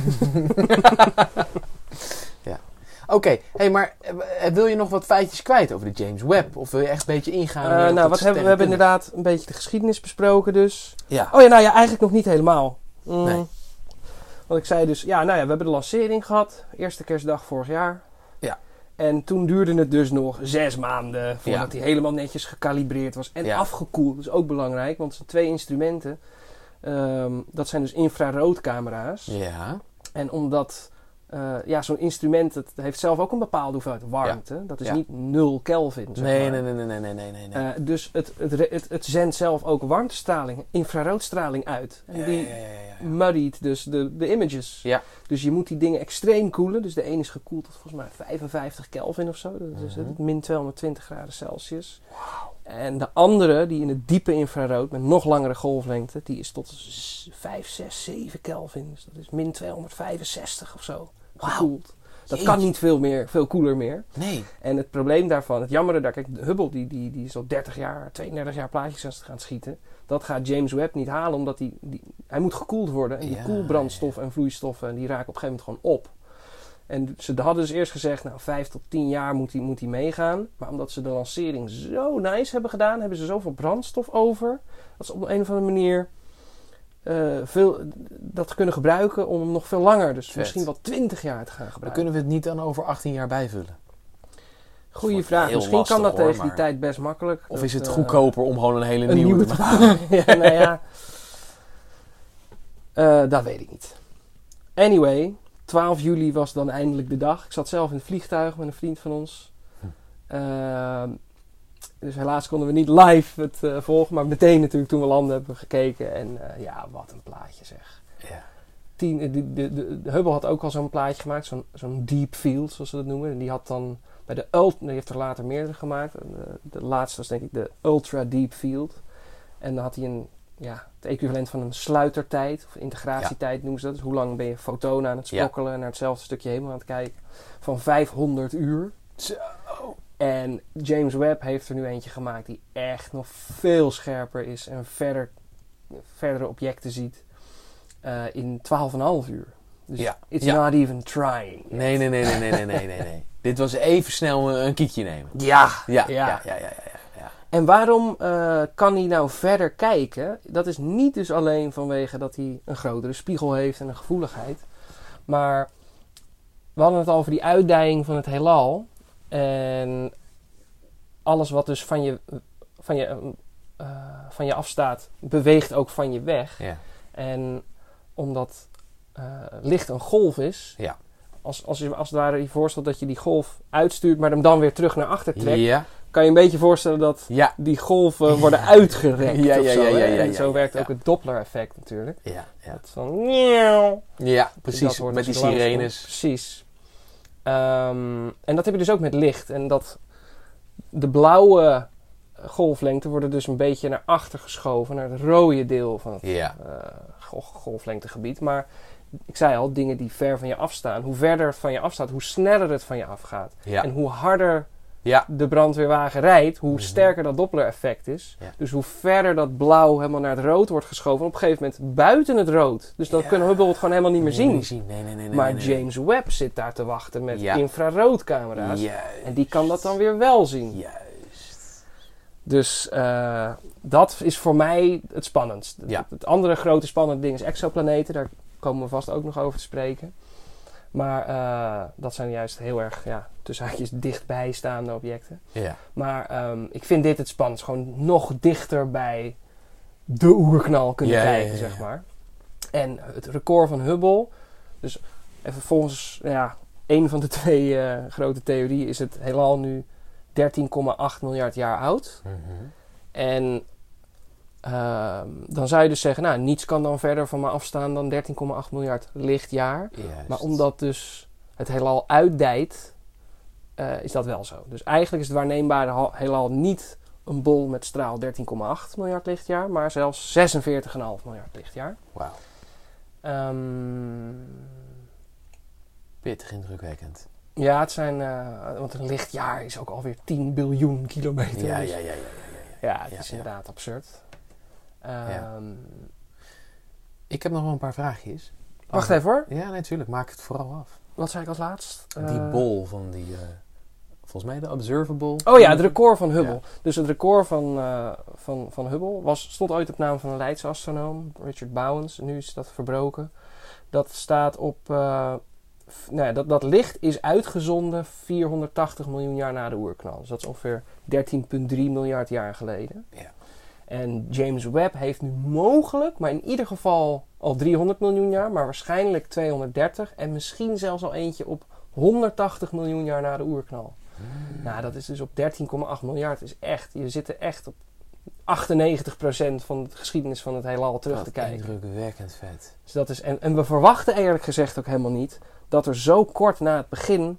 Oké, hey, maar eh, wil je nog wat feitjes kwijt over de James Webb? Of wil je echt een beetje ingaan? Op nou, wat hebben we hebben inderdaad een beetje de geschiedenis besproken dus. Ja. Oh ja, nou ja, eigenlijk nog niet helemaal. Mm. Nee. Want ik zei dus, ja, nou ja, we hebben de lancering gehad. Eerste kerstdag vorig jaar. En toen duurde het dus nog zes maanden voordat Ja. hij helemaal netjes gekalibreerd was. En Ja. afgekoeld, dat is ook belangrijk, want het zijn twee instrumenten. Ehm, dat zijn dus infraroodcamera's. Ja. En omdat eh, ja, zo'n instrument het heeft zelf ook een bepaalde hoeveelheid warmte. Dat is Ja. niet 0 Kelvin. Zeg Nee, maar. nee, nee, nee, nee, nee, nee, nee. Eh, dus het, het, het, het zendt zelf ook warmtestraling, infraroodstraling uit. En die ja, muddied dus de, de images. Ja. Dus je moet die dingen extreem koelen. Dus de een is gekoeld tot volgens mij 55 Kelvin of zo. Dat is Mhm. het min 220 graden Celsius. En de andere, die in het diepe infrarood met nog langere golflengte, die is tot z- 5, 6, 7 Kelvin. Dus dat is min 265 of zo. Gekoeld. Dat Jeetje. kan niet veel, meer, veel cooler meer. Nee. En het probleem daarvan, het jammere daar, kijk, Hubble die, die, die is al 30 jaar, 32 jaar plaatjes aan het gaan schieten. Dat gaat James Webb niet halen, omdat die, die, hij moet gekoeld worden. En die Ja, koelbrandstoffen en vloeistoffen, die raken op een gegeven moment gewoon op. En ze hadden dus eerst gezegd, nou, 5 tot 10 jaar moet hij moet die meegaan. Maar omdat ze de lancering zo nice hebben gedaan, hebben ze zoveel brandstof over. Dat ze op een of andere manier eh, veel, dat kunnen gebruiken om hem nog veel langer, dus Vet. misschien wel 20 jaar te gaan Dan gebruiken. kunnen we het niet dan over 18 jaar bijvullen. Goeie vraag. Misschien lastig, kan dat hoor, tegen die maar- tijd best makkelijk. Of Dat, is het eh, goedkoper om gewoon een hele een nieuwe, nieuwe te te maken? ja, nou ja. Eh, dat weet ik niet. Anyway, 12 juli was dan eindelijk de dag. Ik zat zelf in het vliegtuig met een vriend van ons. Hm. Ehm, dus helaas konden we niet live het eh, volgen. Maar meteen natuurlijk toen we landen hebben we gekeken. En eh, ja, wat een plaatje zeg. Ja. Tien, eh, de, de, de, de Hubble had ook al zo'n plaatje gemaakt. Zo'n zo'n deep field, zoals ze dat noemen. En die had dan bij de Ultra... Die heeft er later meerdere gemaakt. De laatste was denk ik de Ultra Deep Field. En dan had hij een ja, het equivalent van een sluitertijd of integratietijd ja. noemen ze dat. Dus hoe lang ben je fotonen aan het sprokkelen en naar hetzelfde stukje hemel aan het kijken? Van 500 uur. Zo. En James Webb heeft er nu eentje gemaakt die echt nog veel scherper is en verder, verdere objecten ziet uh, in 12,5 uur. Dus it's not even trying. Nee, nee, nee, nee, nee, nee, nee, nee. Dit was even snel een, kietje nemen. Ja, ja, ja. ja, ja en waarom eh, kan hij nou verder kijken? Dat is niet dus alleen vanwege dat hij een grotere spiegel heeft en een gevoeligheid. Maar we hadden het al over die uitdijing van het heelal. En alles wat dus van je, van je, eh, van je afstaat, beweegt ook van je weg. Ja. En omdat eh, licht een golf is, Ja. als, als je als het ware je voorstelt dat je die golf uitstuurt, maar hem dan weer terug naar achter trekt, Ja, kan je een beetje voorstellen dat ja, die golven worden uitgerekt. Ja, ja, zo, ja, ja, ja, en zo werkt ook het Doppler-effect natuurlijk. ja, ja. Dat van... Ja, precies. Met als die sirenes. Precies. Ehm, en dat heb je dus ook met licht. En dat de blauwe golflengte worden dus een beetje naar achter geschoven, naar het rode deel van het Ja, eh, gol- golflengtegebied. Maar ik zei al, dingen die ver van je afstaan, hoe verder het van je afstaat, hoe sneller het van je afgaat. ja, En hoe harder ja. de brandweerwagen rijdt, hoe Mhm. sterker dat Doppler-effect is. Ja. Dus hoe verder dat blauw helemaal naar het rood wordt geschoven, op een gegeven moment buiten het rood. Dus dan Ja. kunnen Hubble het gewoon helemaal niet meer zien. Nee, nee, nee, nee, maar. James Webb zit daar te wachten met infraroodcamera's. Juist. En die kan dat dan weer wel zien. Juist. Dus eh, dat is voor mij het spannendst. Het andere grote spannende ding is exoplaneten. Daar komen we vast ook nog over te spreken. Maar eh, dat zijn juist heel erg, ja, tussen haakjes dichtbijstaande objecten. Ja. Maar ehm, ik vind dit het spannendst. Gewoon nog dichter bij de oerknal kunnen Ja, kijken, ja, zeg maar. En het record van Hubble. Dus even volgens ja, een van de twee eh, grote theorieën is het heelal nu 13,8 miljard jaar oud. Mhm. En ehm, dan zou je dus zeggen, nou, niets kan dan verder van me afstaan dan 13,8 miljard lichtjaar. Juist. Maar omdat dus het heelal uitdijt, eh, is dat wel zo. Dus eigenlijk is het waarneembare heelal niet een bol met straal 13,8 miljard lichtjaar, maar zelfs 46,5 miljard lichtjaar. Wauw. Ehm, Pittig indrukwekkend. ja, het zijn, eh, want een lichtjaar is ook alweer 10 biljoen kilometer. Ja, Dus ja, ja, ja, ja, ja. ja, het Ja, is inderdaad absurd. Ehm, Ja. Ik heb nog wel een paar vraagjes. Wacht even hoor. Ja, natuurlijk. Maak het vooral af. Wat zei ik als laatst? die Eh, bol van die... eh, volgens mij de Observable. Oh ja, het record van Hubble. Ja. Dus het record van, eh, van, van Hubble was, stond ooit op naam van een Leidse astronoom, Richard Bowens. Nu is dat verbroken. Dat staat op. f- nou ja, dat, dat licht is uitgezonden 480 miljoen jaar na de oerknal. Dus dat is ongeveer 13,3 miljard jaar geleden. Ja. En James Webb heeft nu mogelijk, maar in ieder geval al 300 miljoen jaar, maar waarschijnlijk 230 en misschien zelfs al eentje op 180 miljoen jaar na de oerknal. Nou, dat is dus op 13,8 miljard. Is echt, je zit er echt op 98% van de geschiedenis van het heelal terug te kijken. Indrukwekkend vet. Dus dat is, en, en we verwachten eerlijk gezegd ook helemaal niet dat er zo kort na het begin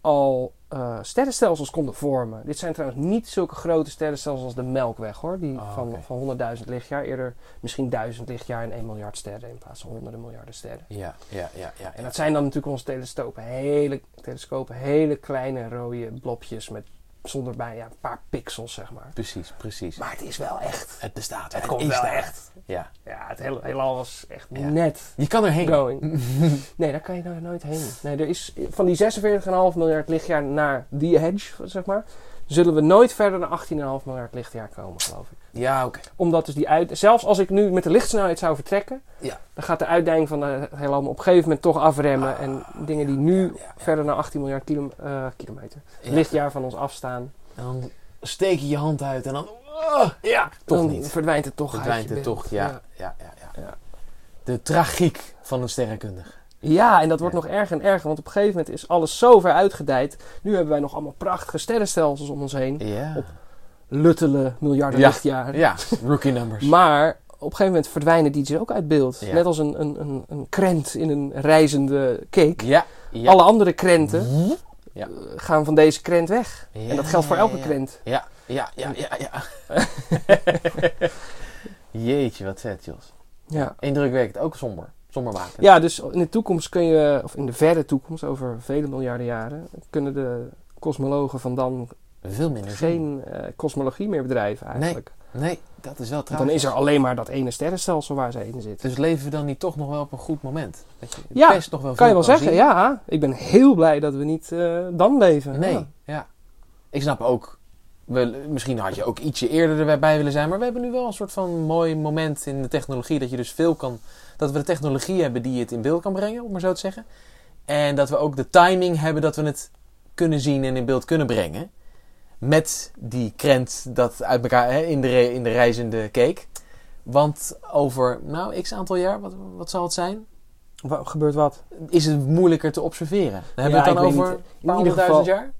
al eh, sterrenstelsels konden vormen. Dit zijn trouwens niet zulke grote sterrenstelsels als de Melkweg hoor. Die Oh, van, van 100.000 lichtjaar. Eerder misschien 1000 lichtjaar en 1 miljard sterren in plaats van honderden miljarden sterren. Ja, ja, ja, ja. En dat zijn dan natuurlijk onze telescopen. Hele, telescopen, hele kleine rode blopjes met zonder bij ja, een paar pixels zeg maar. Precies, precies. Maar het is wel echt. het bestaat. Het Het, komt is wel daar. echt. Ja. Ja, het hele, heelal was echt Ja. net Je kan erheen. going. Nee, daar kan je nou nooit heen. Nee, er is van die 46,5 miljard lichtjaar naar the edge, zeg maar, zullen we nooit verder dan 18,5 miljard lichtjaar komen, geloof ik. Ja, oké. Omdat dus die uit, zelfs als ik nu met de lichtsnelheid zou vertrekken, Ja. dan gaat de uitdijing van de heelal op een gegeven moment toch afremmen. Ah, en dingen die nu verder dan 18 miljard kilo- eh, kilometer, Ja. lichtjaar van ons afstaan, En dan steek je je hand uit en dan... Oh, ja, toch dan niet. verdwijnt het toch Verdwijnt het toch, ja. Ja, ja, ja. Ja. De tragiek van een sterrenkundige. Ja, en dat wordt Ja. nog erger en erger, want op een gegeven moment is alles zo ver uitgedijd. Nu hebben wij nog allemaal prachtige sterrenstelsels om ons heen. Ja. Op luttele miljarden Ja. lichtjaar. Ja, rookie numbers. Maar op een gegeven moment verdwijnen die dus ook uit beeld. Ja. Net als een, een, een, een krent in een reizende cake. Ja, ja. Alle andere krenten Ja. eh, gaan van deze krent weg. En dat geldt voor elke krent. Ja, ja, ja, ja, ja. Jeetje, wat vet, Jos. Ja. Indrukwekkend, ook somber. Sombermakend. ja, dus in de toekomst kun je, of in de verre toekomst, over vele miljarden jaren, kunnen de kosmologen van dan Veel minder geen eh, kosmologie meer bedrijven eigenlijk. Nee, dat is wel Want trouwens. dan is er alleen maar dat ene sterrenstelsel waar zij in zitten. Dus leven we dan niet toch nog wel op een goed moment? Dat je Ja, best nog wel kan je wel zeggen, zien? ja. Ik ben heel blij dat we niet eh, dan leven. Nee, Ja. ja. Ik snap ook. We, misschien had je ook ietsje eerder erbij willen zijn. Maar we hebben nu wel een soort van mooi moment in de technologie. Dat je dus veel kan. Dat we de technologie hebben die het in beeld kan brengen, om maar zo te zeggen. En dat we ook de timing hebben dat we het kunnen zien en in beeld kunnen brengen. Met die krent dat uit elkaar hè, in, de, in de reizende cake. Want over, nou, x aantal jaar, wat, wat zal het zijn? Wat gebeurt wat? Is het moeilijker te observeren? Dan hebben Ja, we het dan over niet. In paar ieder honderdduizend geval- jaar?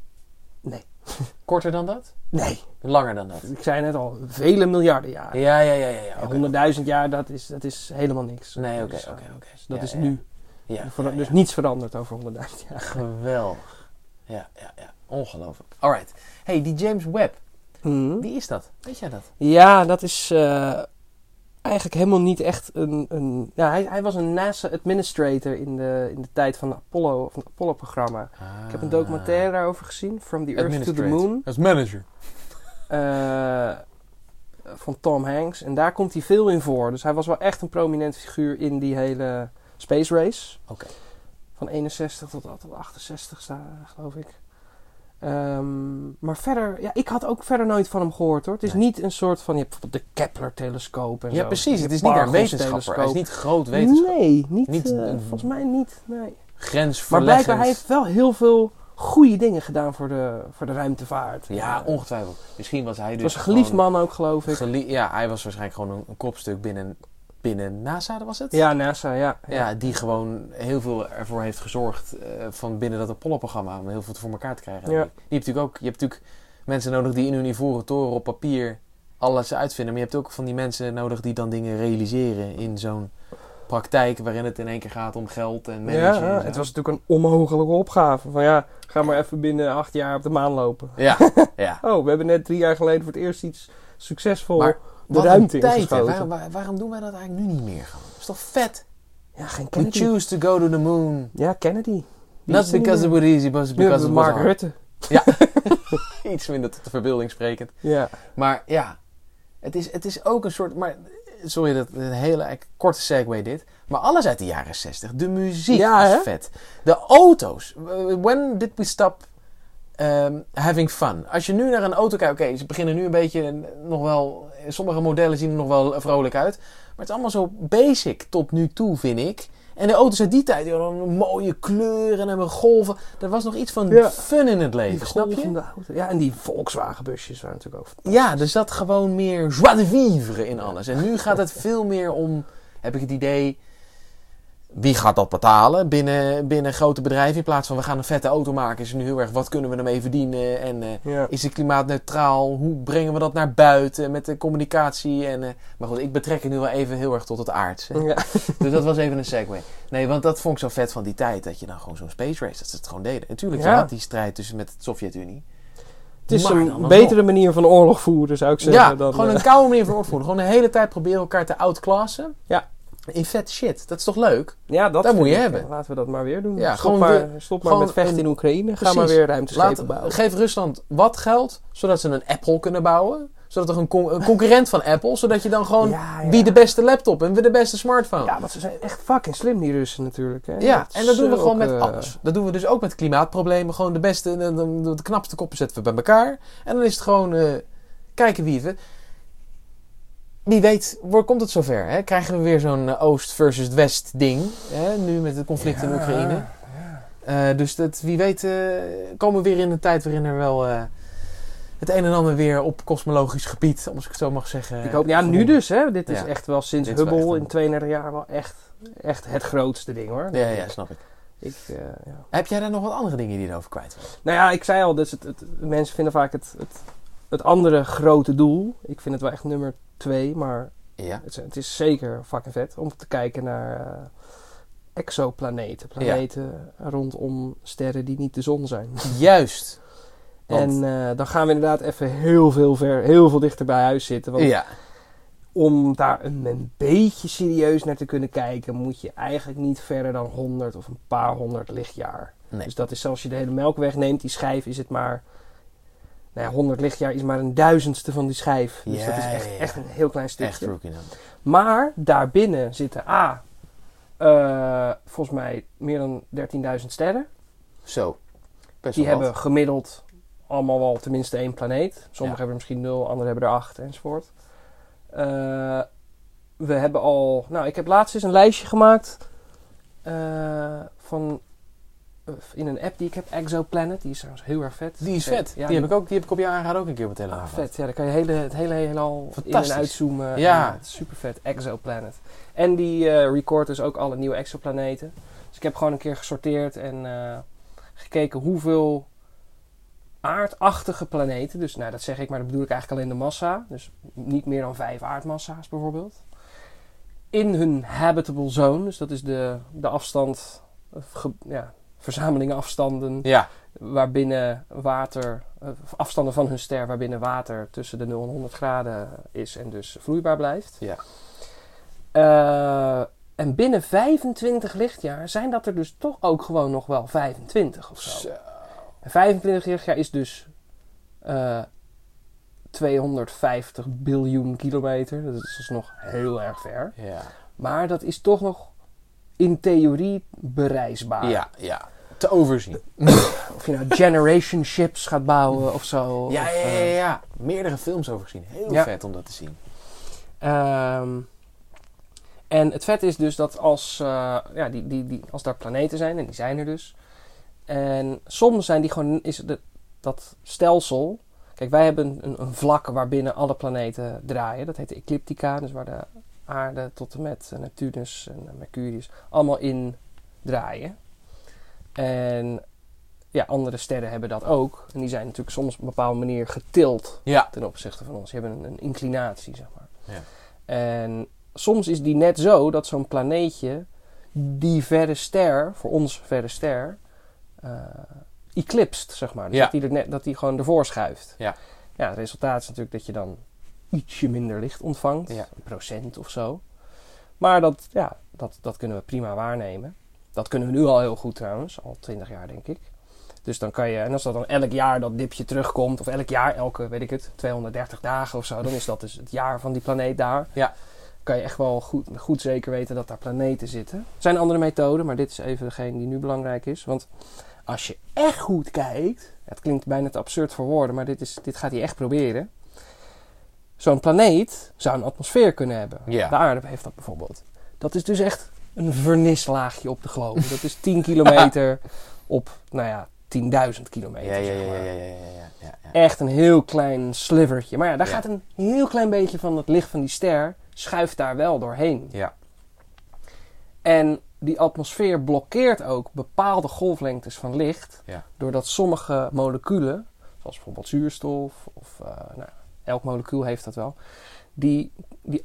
Nee. Korter dan dat? Nee, Langer dan dat? ik zei net al, vele miljarden jaren. Ja, ja, ja, ja. ja. En oké. 100.000 jaar, dat is, dat is helemaal niks. Nee, oké, Dus, oké, eh, oké. dat Ja, is nu. Ja, Dus niets veranderd over 100.000 jaar. Geweldig. Ja, ja, ja. Ongelooflijk. Alright. Hey, die James Webb. Mhm. Wie is dat? Weet jij dat? Ja, dat is eh, eigenlijk helemaal niet echt een... een ja, hij, hij was een NASA administrator in de, in de tijd van de Apollo, van het Apollo-programma. Ik heb een documentaire daarover gezien, From the Earth to the. Moon. Als manager. eh, van Tom Hanks. En daar komt hij veel in voor. Dus hij was wel echt een prominente figuur in die hele space race. Oké. Van 61 tot, tot 68, sta- geloof ik. Ehm, maar verder, ja, ik had ook verder nooit van hem gehoord hoor. Het is Nee. niet een soort van, je hebt bijvoorbeeld de Kepler-telescoop en Ja, zo. precies. Je Het is niet een wetenschapper. Hij is niet groot wetenschapper. Nee, niet, Niet eh, volgens mij niet. Nee. Maar blijkbaar hij heeft wel heel veel goede dingen gedaan voor de, voor de ruimtevaart. Ja, ongetwijfeld. Misschien was hij Het dus was een geliefd man ook, geloof ik. ja, hij was waarschijnlijk gewoon een, een kopstuk binnen, binnen NASA, was het? Ja, NASA, ja. Ja, die gewoon heel veel ervoor heeft gezorgd eh, van binnen dat Apollo-programma om heel veel voor elkaar te krijgen. Ja. Die, die hebt natuurlijk ook, je hebt natuurlijk mensen nodig die in hun ivoren toren op papier alles uitvinden. Maar je hebt ook van die mensen nodig die dan dingen realiseren in zo'n praktijk waarin het in één keer gaat om geld en managen. ja, het was natuurlijk een onmogelijke opgave. Van ja, ga maar even binnen acht jaar op de maan lopen. Ja, ja. Oh, we hebben net drie jaar geleden voor het eerst iets succesvol Maar de Wat ruimte een tijd, waar- waarom doen wij dat eigenlijk nu niet meer? Gewoon? Dat is toch vet? Ja, geen We Kennedy. choose to go to the moon. Ja, Kennedy. Die Not is because it was easy, but because we it was Mark. Rutte. Iets minder tot de verbeelding sprekend. Ja. Maar ja, het is, het is ook een soort. Maar, sorry, dat een hele eigenlijk korte segue dit. Maar alles uit de jaren 60. De muziek Ja, was hè? vet. De auto's. When did we stop um, having fun? Als je nu naar een auto kijkt. Oké, ze beginnen nu een beetje nog wel. Sommige modellen zien er nog wel vrolijk uit. Maar het is allemaal zo basic tot nu toe, vind ik. En de auto's uit die tijd, die hadden mooie kleuren en hebben golven. Er was nog iets van Ja. fun in het leven, snap je? auto. Ja, en die Volkswagen busjes waren natuurlijk ook Ja, er zat gewoon meer joie de vivre in alles. En nu gaat het veel meer om, heb ik het idee, wie gaat dat betalen binnen, binnen grote bedrijven? In plaats van we gaan een vette auto maken, is het nu heel erg wat kunnen we ermee verdienen? En eh, Ja. is het klimaatneutraal? Hoe brengen we dat naar buiten met de communicatie? En, eh, maar goed, ik betrek het nu wel even heel erg tot het aardse. Ja. Dus dat was even een segue. Nee, want dat vond ik zo vet van die tijd. Dat je dan gewoon zo'n space race, dat ze het gewoon deden. Natuurlijk, je Ja. had die strijd tussen met de Sovjet-Unie. Het is Maar een nog. betere manier van oorlog voeren, zou ik zeggen. Ja, dan, gewoon eh, een koude manier van opvoeden. Gewoon de hele tijd proberen elkaar te outclassen. Ja. In vet shit. Dat is toch leuk? ja, dat dat moet je ik, hebben. Laten we dat maar weer doen. Ja, stop gewoon maar, stop maar met vechten in Oekraïne. Ga maar weer ruimteschepen bouwen. geef Rusland wat geld, zodat ze een Apple kunnen bouwen. Zodat er een, con- een concurrent van Apple, zodat je dan gewoon Ja, ja. wie de beste laptop en wie de beste smartphone. Ja, want ze zijn echt fucking slim, die Russen natuurlijk. Hè? Ja, en dat doen we gewoon met alles. Dat doen we dus ook met klimaatproblemen. Gewoon de beste, de, de, de knapste koppen zetten we bij elkaar. En dan is het gewoon eh, kijken wie het... Wie weet, waar komt het zover? Hè? Krijgen we weer zo'n eh, Oost versus West ding. Hè? Nu met het conflict in Oekraïne. ja. Eh, dus dat, wie weet eh, komen we weer in een tijd waarin er wel eh, het een en ander weer op kosmologisch gebied, als ik het zo mag zeggen. Ik hoop, ja, nu dus, hè. Dit is Ja. echt wel sinds Dit is wel Hubble echt in 32 jaar wel echt, echt het grootste ding, hoor. Ja, ja, snap ik. Ik, eh, ja. Heb jij daar nog wat andere dingen die je erover kwijt wil? Nou ja, ik zei al, dus het, het, mensen vinden vaak het, het, het andere grote doel. Ik vind het wel echt nummer twee, maar Ja. het, is- het is zeker fucking vet om te kijken naar eh, exoplaneten. Planeten rondom sterren die niet de zon zijn. Juist. En eh, dan gaan we inderdaad even heel veel, ver, heel veel dichter bij huis zitten. Want Ja. om daar een, een beetje serieus naar te kunnen kijken, moet je eigenlijk niet verder dan 100 of een paar honderd lichtjaar. Nee. Dus dat is zelfs als je de hele melkweg neemt, die schijf is het maar. Nou ja, 100 lichtjaar is maar een duizendste van die schijf. Dus Ja, dat is echt, ja, echt een heel klein Echt stukje. rookie dan. Maar daarbinnen zitten A. eh, volgens mij meer dan 13.000 sterren. Zo. Best Die wat. hebben gemiddeld allemaal wel tenminste één planeet. Sommigen hebben er misschien nul, anderen hebben er acht enzovoort. Eh, we hebben al... Nou, ik heb laatst eens een lijstje gemaakt eh, van... eh, in een app die ik heb, Exoplanet. Die is trouwens heel erg vet. Die is vet. Ja, die, heb ik ook, die heb ik op je aanraden ook een keer op mijn Ah, vet. Ja, dan kan je hele, het hele heelal in en uitzoomen. Ja. super vet. Exoplanet. En die eh recordt dus ook alle nieuwe exoplaneten. Dus ik heb gewoon een keer gesorteerd en eh, gekeken hoeveel aardachtige planeten. Dus nou, dat zeg ik, maar dat bedoel ik eigenlijk alleen de massa. Dus niet meer dan vijf aardmassa's bijvoorbeeld. In hun habitable zone. Dus dat is de, de afstand, ge- ja, verzamelingafstanden Ja. waarbinnen water, eh, afstanden van hun ster waarbinnen water tussen de 0 en 100 graden is en dus vloeibaar blijft. Ja. Eh, en binnen 25 lichtjaar zijn dat er dus toch ook gewoon nog wel 25 of zo. Zo. En 25 lichtjaar is dus eh 250 biljoen kilometer. Dat is dus nog heel erg ver. Ja. Maar dat is toch nog in theorie bereisbaar. Ja, ja. Te overzien. Of je nou generation ships gaat bouwen of zo. Ja, of, ja, ja, eh, ja. Meerdere films over gezien. Heel Ja. vet om dat te zien. Ehm, en het vet is dus dat als, eh, ja, die, die, die, als daar planeten zijn, en die zijn er dus. En soms zijn die gewoon, is het, dat stelsel. Kijk, wij hebben een, een vlak waarbinnen alle planeten draaien. Dat heet de ecliptica, dus waar de aarde tot en met Neptunus en Mercurius allemaal in draaien. En ja, andere sterren hebben dat ook. En die zijn natuurlijk soms op een bepaalde manier getild Ja. ten opzichte van ons. Die hebben een, een inclinatie, zeg maar. Ja. En soms is die net zo dat zo'n planeetje die verre ster, voor ons verre ster, eh eclipst, zeg maar. Dus Ja. dat, die er net, dat die gewoon ervoor schuift. Ja. Ja, het resultaat is natuurlijk dat je dan ietsje minder licht ontvangt. Ja. Een procent of zo. Maar dat, ja, dat, dat kunnen we prima waarnemen. Dat kunnen we nu al heel goed trouwens, al 20 jaar denk ik. Dus dan kan je, en als dat dan elk jaar dat dipje terugkomt, of elk jaar, elke, weet ik het, 230 dagen of zo, dan is dat dus het jaar van die planeet daar. Ja. Kan je echt wel goed, goed zeker weten dat daar planeten zitten. Er zijn andere methoden, maar dit is even degene die nu belangrijk is. Want als je echt goed kijkt, het klinkt bijna te absurd voor woorden, maar dit, is, dit gaat hij echt proberen. Zo'n planeet zou een atmosfeer kunnen hebben. Ja. De aarde heeft dat bijvoorbeeld. Dat is dus echt een vernislaagje op de globe. Dat is 10 kilometer op, nou ja, 10.000 kilometer. Ja, ja, zeg ja, maar. ja, ja, ja, ja, ja, ja. Echt een heel klein slivertje. Maar ja, daar gaat een heel klein beetje van het licht van die ster, schuift daar wel doorheen. Ja. En die atmosfeer blokkeert ook bepaalde golflengtes van licht. Ja. Doordat sommige moleculen, zoals bijvoorbeeld zuurstof, of uh, nou, elk molecuul heeft dat wel, die, die,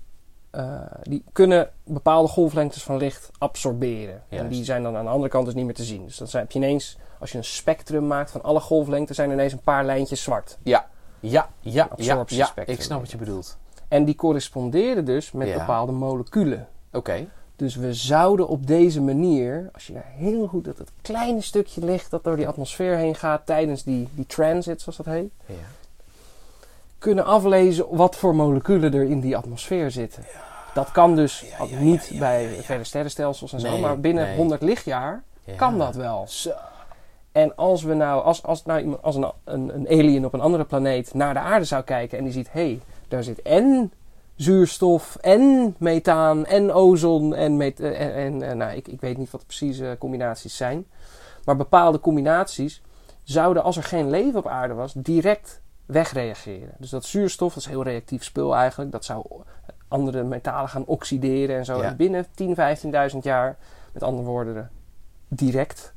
uh, die kunnen bepaalde golflengtes van licht absorberen. Juist. En die zijn dan aan de andere kant dus niet meer te zien. Dus dan heb je ineens, als je een spectrum maakt van alle golflengten, zijn er ineens een paar lijntjes zwart. Ja, ja, ja, ja, ja. Ik snap wat je bedoelt. En die corresponderen dus met Ja. bepaalde moleculen. Oké. Dus we zouden op deze manier, als je daar heel goed dat het kleine stukje licht dat door die atmosfeer heen gaat tijdens die, die transit, zoals dat heet, Ja. Kunnen aflezen wat voor moleculen er in die atmosfeer zitten. Dat kan dus Ja, ja, niet bij verre sterrenstelsels en zo, maar binnen nee. 100 lichtjaar Ja. kan dat wel. Zo. En als we nou, als, als, nou als een, een, een alien op een andere planeet naar de aarde zou kijken en die ziet, hé, hey, daar zit en zuurstof en methaan en ozon en, met, eh, en, en, eh, nou, ik, ik weet niet wat de precieze combinaties zijn. Maar bepaalde combinaties zouden, als er geen leven op aarde was, direct wegreageren. Dus dat zuurstof, dat is heel reactief spul eigenlijk, dat zou andere metalen gaan oxideren en zo. Ja. En binnen 10, 15.000 jaar, met andere woorden, direct,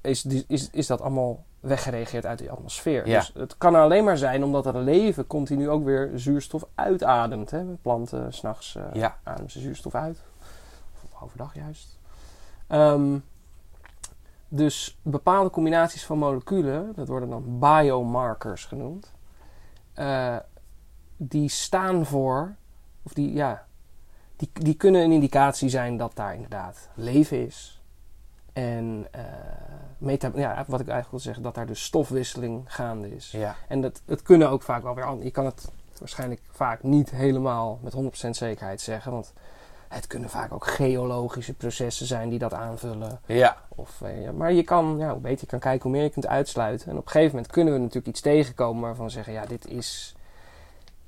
is, is, is dat allemaal weggereageerd uit die atmosfeer. Ja. Dus het kan alleen maar zijn omdat het leven continu ook weer zuurstof uitademt. Hè? Planten, s'nachts eh Ja. ademen ze zuurstof uit. Of overdag juist. Ehm, dus bepaalde combinaties van moleculen, dat worden dan biomarkers genoemd, eh, die staan voor, of die, ja, die, die kunnen een indicatie zijn dat daar inderdaad leven is. En eh, meta, ja, wat ik eigenlijk wil zeggen, dat daar dus stofwisseling gaande is. Ja. En dat, het kunnen ook vaak wel weer Je kan het waarschijnlijk vaak niet helemaal met 100% zekerheid zeggen. Want het kunnen vaak ook geologische processen zijn die dat aanvullen. Ja. Of, eh, maar je kan, ja, hoe beter je kan kijken, hoe meer je kunt uitsluiten. En op een gegeven moment kunnen we natuurlijk iets tegenkomen waarvan we zeggen: ja, dit is.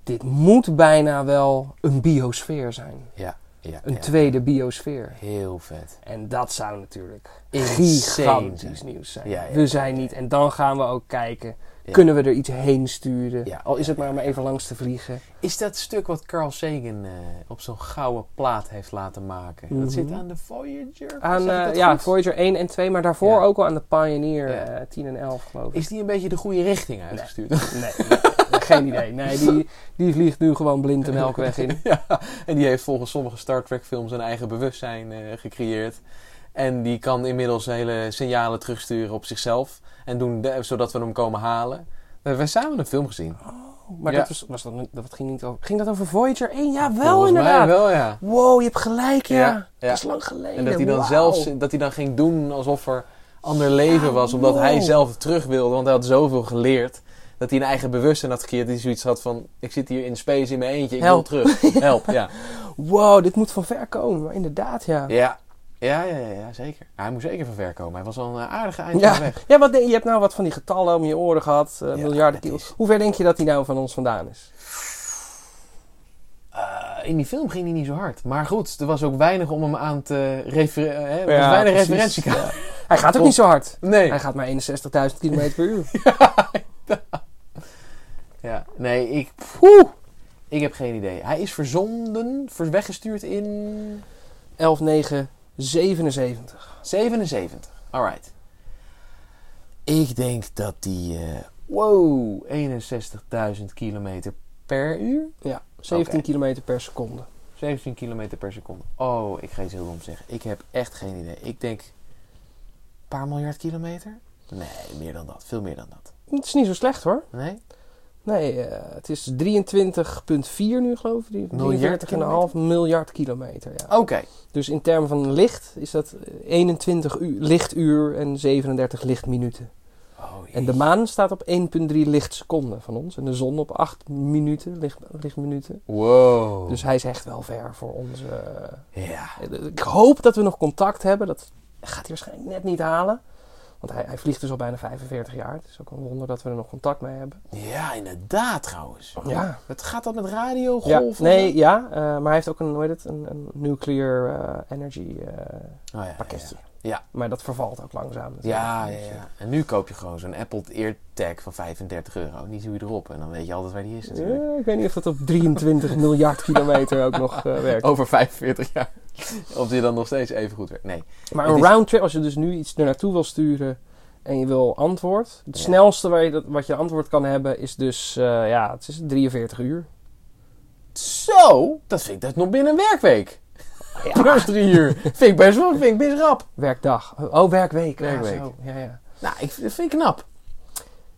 Dit moet bijna wel een biosfeer zijn. Ja. ja. Een ja. tweede biosfeer. Heel vet. En dat zou natuurlijk gigantisch nieuws zijn. We zijn niet. En dan gaan we ook kijken. Ja. Kunnen we er iets heen sturen? Ja, Al is het maar om even langs te vliegen. Is dat stuk wat Carl Sagan eh, op zo'n gouden plaat heeft laten maken? Mhm. Dat zit aan de Voyager? Aan, eh, ja, goed? Voyager 1 en 2, maar daarvoor ook al aan de Pioneer Ja. eh, 10 en 11 geloof ik. Is die een beetje de goede richting uitgestuurd? Nee, nee, nee, geen idee. Nee, die, die vliegt nu gewoon blind de melkweg in. ja, en die heeft volgens sommige Star Trek films een eigen bewustzijn gecreëerd. En die kan inmiddels hele signalen terugsturen op zichzelf. En doen de- zodat we hem komen halen. We hebben samen een film gezien. Maar Ja. dat, was, was dat, dat ging niet over. Ging dat over Voyager 1? Ja, wel Volgens mij inderdaad. wel, ja. Wow, je hebt gelijk, ja. Dat is lang geleden. En dat hij dan zelfs dat hij dan ging doen alsof er ander leven was. Omdat hij zelf terug wilde. Want hij had zoveel geleerd. Dat hij een eigen bewustzijn had gecreëerd. Die zoiets had van, ik zit hier in space in mijn eentje. Ik Help. wil terug. Help, ja. Wow, dit moet van ver komen. Maar inderdaad, ja. Ja. Ja, ja, ja, zeker. Hij moest zeker van ver komen. Hij was al een aardige eind Ja. weg. Ja, wat, denk- je hebt nou wat van die getallen om je oren gehad. eh, Ja, miljarden het kilo. is- Hoe ver denk je dat hij nou van ons vandaan is? Eh, in die film ging hij niet zo hard. Maar goed, er was ook weinig om hem aan te refereren. Er was Ja, weinig precies. Hij gaat ook niet zo hard. Nee. Hij gaat maar 61.000 km per uur. Ja, nee, ik... Poeh, ik heb geen idee. Hij is verzonden, ver- weggestuurd in 11, 9, 77. 77. Alright. Ik denk dat die... eh, wow, 61.000 kilometer per uur? Ja, 17 Oké. km per seconde. 17 kilometer per seconde. Oh, ik ga iets heel dom zeggen. Ik heb echt geen idee. Ik denk... Een paar miljard kilometer? Nee, meer dan dat. Veel meer dan dat. Het is niet zo slecht hoor. Nee? Nee, eh, het is 23,4 nu geloof ik. Miljard 43,5 miljard kilometer. Ja. Oké. Dus in termen van licht is dat eh, 21 uur, lichtuur en 37 lichtminuten. Oh, En de maan staat op 1,3 lichtseconden van ons. En de zon op 8 minuten, licht, lichtminuten. Wow. Dus hij is echt wel ver voor onze... Ja. eh, Ik hoop dat we nog contact hebben. Dat gaat hij waarschijnlijk net niet halen. Want hij, hij vliegt dus al bijna 45 jaar. Het is ook een wonder dat we er nog contact mee hebben. Ja, inderdaad trouwens. Ja. Wat gaat dat met radio, Ja, nee, ja. eh, maar hij heeft ook een, hoe heet het, een, een nuclear eh, energy Oh, ja, pakketje. Ja. Maar dat vervalt ook langzaam. natuurlijk. Ja, ja, Dus, ja. En nu koop je gewoon zo'n Apple AirTag van 35 euro. Die doe je erop en dan weet je altijd waar die is natuurlijk. Ja, ik weet niet of dat op 23 miljard kilometer ook nog eh, werkt. Over 45 jaar. Of die dan nog steeds even goed werkt. Nee. maar een roundtrip, als je dus nu iets er naartoe wil sturen en je wil antwoord. Het Ja. snelste waar je dat, wat je antwoord kan hebben is dus, eh, ja, het is 43 uur. Zo, dat vind ik dat nog binnen een werkweek. Plus drie uur. Vind ik best wel, vind ik best rap. Werkdag. Oh, werkweek. Werkweek. Ja, ja. Nou, ik, dat vind ik knap.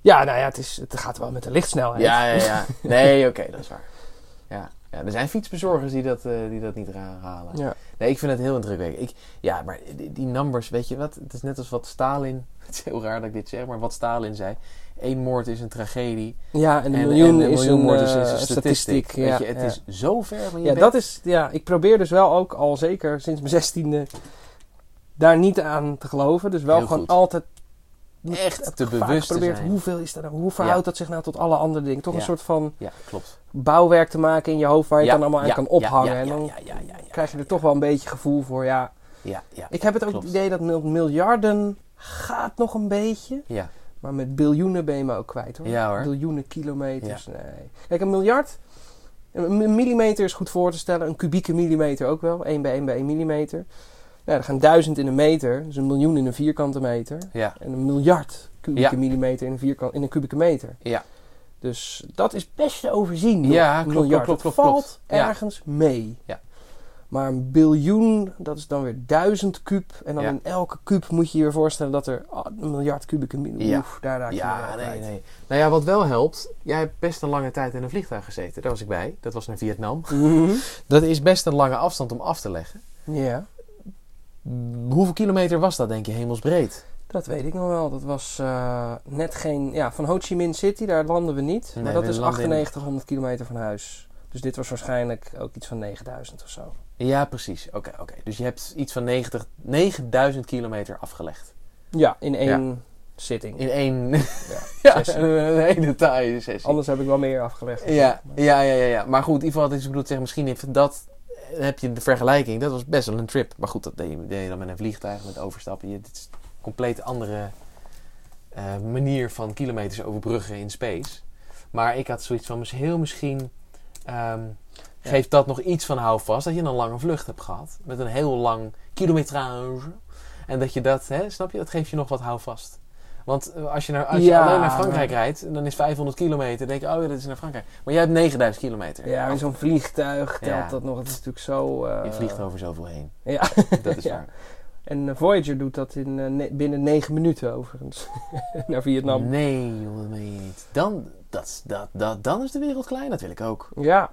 ja, nou ja, het, is, het gaat wel met de lichtsnelheid. Ja, ja, ja. Nee, oké, dat is waar. Ja. ja, er zijn fietsbezorgers die dat, eh, die dat niet halen. Ja. Nee, ik vind het heel indrukwekkend. Ik, ja, maar die, die numbers, weet je wat? Het is net als wat Stalin... Het is heel raar dat ik dit zeg, maar wat Stalin zei. Eén moord is een tragedie. Ja, en een en, miljoen en is miljoen een, moord is eh, een statistiek. Ja, weet je, het ja. is zo ver van je ja, bed. dat is, ja, ik probeer dus wel ook al zeker sinds mijn zestiende daar niet aan te geloven. Dus wel Heel gewoon goed. altijd Echt te bewust zijn. Hoeveel is dat nou? Hoe verhoudt dat zich nou tot alle andere dingen? Toch Ja. een soort van Ja, klopt. bouwwerk te maken in je hoofd waar je het dan allemaal aan kan ophangen. en dan krijg je er toch wel een beetje gevoel voor. Ja, Ja, ja. ik heb het ook Klopt. het idee dat mil- miljarden gaat nog een beetje. Ja, Maar met biljoenen ben je me ook kwijt hoor. Ja, hoor. Biljoenen kilometers, nee. Kijk, een miljard, een millimeter is goed voor te stellen. Een kubieke millimeter ook wel. 1 bij 1 bij 1 millimeter. Nou, er gaan duizend in een meter. Dus een miljoen in een vierkante meter. ja, En een miljard kubieke Ja. millimeter in een, vierkant, in een kubieke meter. ja. Dus dat is best te overzien. Ja, klopt, miljard. klopt, klopt, klopt, valt ergens mee. Ja. Maar een biljoen, dat is dan weer duizend kuub. En dan Ja. in elke kuub moet je je voorstellen dat er oh, een miljard kubieke millimeter... Ja. Oef, daar raak je Ja, nee, nee. Nou ja, wat wel helpt, jij hebt best een lange tijd in een vliegtuig gezeten. Daar was ik bij. Dat was naar Vietnam. Mhm. Dat is best een lange afstand om af te leggen. Ja, Hoeveel kilometer was dat, denk je, hemelsbreed? dat weet ik nog wel. Dat was eh, net geen... Ja, van Ho Chi Minh City, daar landen we niet. Nee, maar dat is landen in- 9800 kilometer van huis. Dus dit was waarschijnlijk ook iets van 9000 of zo. Ja, precies. Oké, oké. Dus je hebt iets van 90, 9000 kilometer afgelegd. Ja, in één zitting. In één Ja, ja, een hele taaie sessie. Anders heb ik wel meer afgelegd. Ja, Maar- ja, ja, ja, ja. Maar goed, in ieder geval, wat ik bedoel te zeggen, misschien heeft dat, heb je de vergelijking. Dat was best wel een trip. Maar goed, dat deed je, deed je dan met een vliegtuig, met overstappen. Je, dit is een compleet andere eh, manier van kilometers overbruggen in space. Maar ik had zoiets van, heel misschien ehm, geeft dat nog iets van houvast. Dat je een lange vlucht hebt gehad. Met een heel lang kilometrage. En dat je dat, hè, snap je, dat geeft je nog wat houvast. Want eh, als je, naar, als je Ja, alleen naar Frankrijk maar- rijdt, dan is 500 kilometer. Dan denk je, oh ja, dat is naar Frankrijk. Maar jij hebt 9000 kilometer. Ja, in zo'n vliegtuig telt Ja. dat nog. Het is natuurlijk zo... eh, Je vliegt over zoveel heen. Ja, Dat is Ja. waar. en eh, Voyager doet dat in, ne- binnen negen minuten overigens. Naar Vietnam. Nee, joh, dat meen je niet. Dan, dat, dat, dat, dan is de wereld klein. Dat wil ik ook. Ja,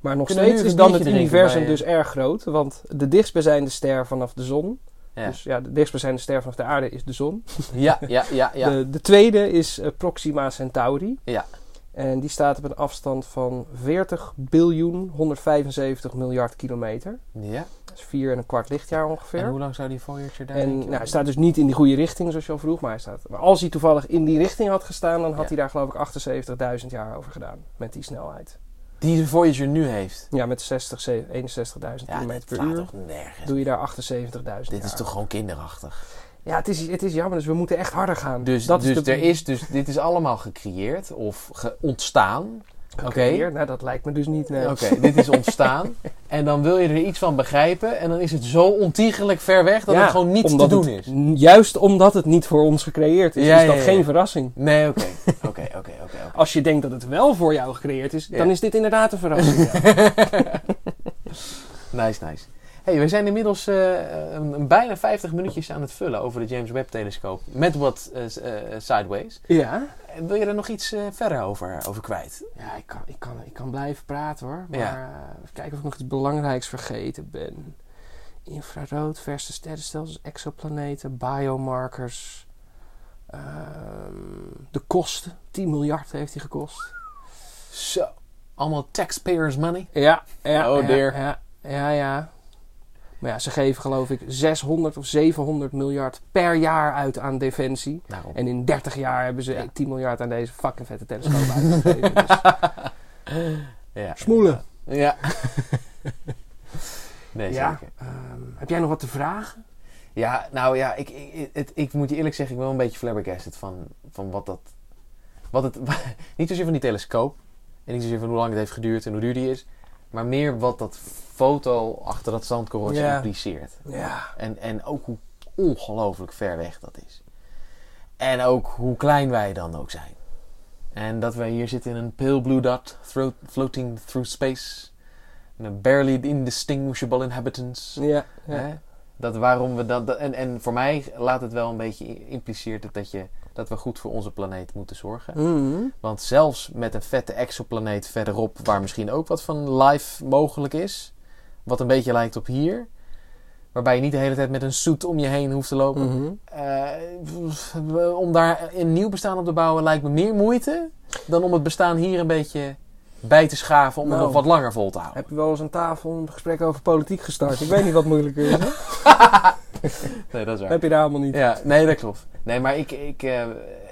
maar nog Kunnen steeds is dan het universum bij, eh, dus erg groot. Want de dichtstbijzijnde ster vanaf de zon... Ja, Dus ja, de dichtstbijzijnde ster vanaf de aarde is de zon. ja, ja, ja. ja. De, de tweede is eh, Proxima Centauri. Ja. En die staat op een afstand van 40 biljoen 175 miljard kilometer. ja. Dat is vier en een kwart lichtjaar ongeveer. En hoe lang zou die Voyager daar En nou, hij staat dus niet in die goede richting, zoals je al vroeg. Maar, hij staat, maar als hij toevallig in die richting had gestaan, dan had Ja. hij daar geloof ik 78.000 jaar over gedaan. Met die snelheid. Die de Voyager nu heeft. Ja, met 60, ze- 61.000 Ja, km per uur toch nergens. doe je daar 78.000 Dit is toch gewoon kinderachtig. Ja, het is, het is jammer, dus we moeten echt harder gaan. Dus, dat dus is de, er is dus, dit is allemaal gecreëerd of ontstaan. Oké. Nou, dat lijkt me dus niet. Nee. Oké, dit is ontstaan. En dan wil je er iets van begrijpen. En dan is het zo ontiegelijk ver weg dat Ja, het gewoon niet te doen het- is. Juist omdat het niet voor ons gecreëerd is, Ja, is dat ja, geen verrassing. Nee, oké. Oké, oké, oké. Als je denkt dat het wel voor jou gecreëerd is, dan is dit inderdaad een verrassing. Nice, nice. Hey, we zijn inmiddels eh, een, bijna 50 minuutjes aan het vullen over de James Webb telescoop. Met wat eh, eh, sideways. ja. Wil je er nog iets verder over, over kwijt? Ja, ik kan, ik, kan, ik kan blijven praten hoor. Maar Ja. even kijken of ik nog iets belangrijks vergeten ben. Infrarood, verse sterrenstelsels, exoplaneten, biomarkers. ehm, de kosten. 10 miljard heeft hij gekost. Zo. Allemaal taxpayers money. Ja, ja, Oh, dear. Ja, ja, ja. Maar ja, ze geven geloof ik 600 of 700 miljard per jaar uit aan defensie. Daarom. En in 30 jaar hebben ze Ja. 10 miljard aan deze fucking vette telescoop uitgegeven. Dus, Ja. Smoelen. Ja. nee, ja, zeker. ehm, heb jij nog wat te vragen? Ja, nou ja, ik, ik, het, ik moet je eerlijk zeggen, ik ben wel een beetje flabbergasted van, van wat dat... Wat het, niet zozeer van die telescoop. En niet zozeer van hoe lang het heeft geduurd en hoe duur die is. Maar meer wat dat foto achter dat zandkorreltje Ja. impliceert. Ja. En, en ook hoe ongelooflijk ver weg dat is. En ook hoe klein wij dan ook zijn. En dat wij hier zitten in een pale blue dot floating through space. Barely indistinguishable inhabitants. Ja. Dat waarom we dat, en, en voor mij laat het wel een beetje impliceert het dat, je, dat we goed voor onze planeet moeten zorgen. Mhm. Want zelfs met een vette exoplaneet verderop, waar misschien ook wat van life mogelijk is, wat een beetje lijkt op hier, waarbij je niet de hele tijd met een suit om je heen hoeft te lopen. Mhm. Eh, om daar een nieuw bestaan op te bouwen lijkt me meer moeite dan om het bestaan hier een beetje bij te schaven om het Nou. nog wat langer vol te houden. Heb je wel eens aan tafel een gesprek over politiek gestart? Ik weet niet wat moeilijker is. Hè? Nee, dat is waar. Heb je daar allemaal niet. Ja, nee, dat klopt. Nee, maar ik, ik eh,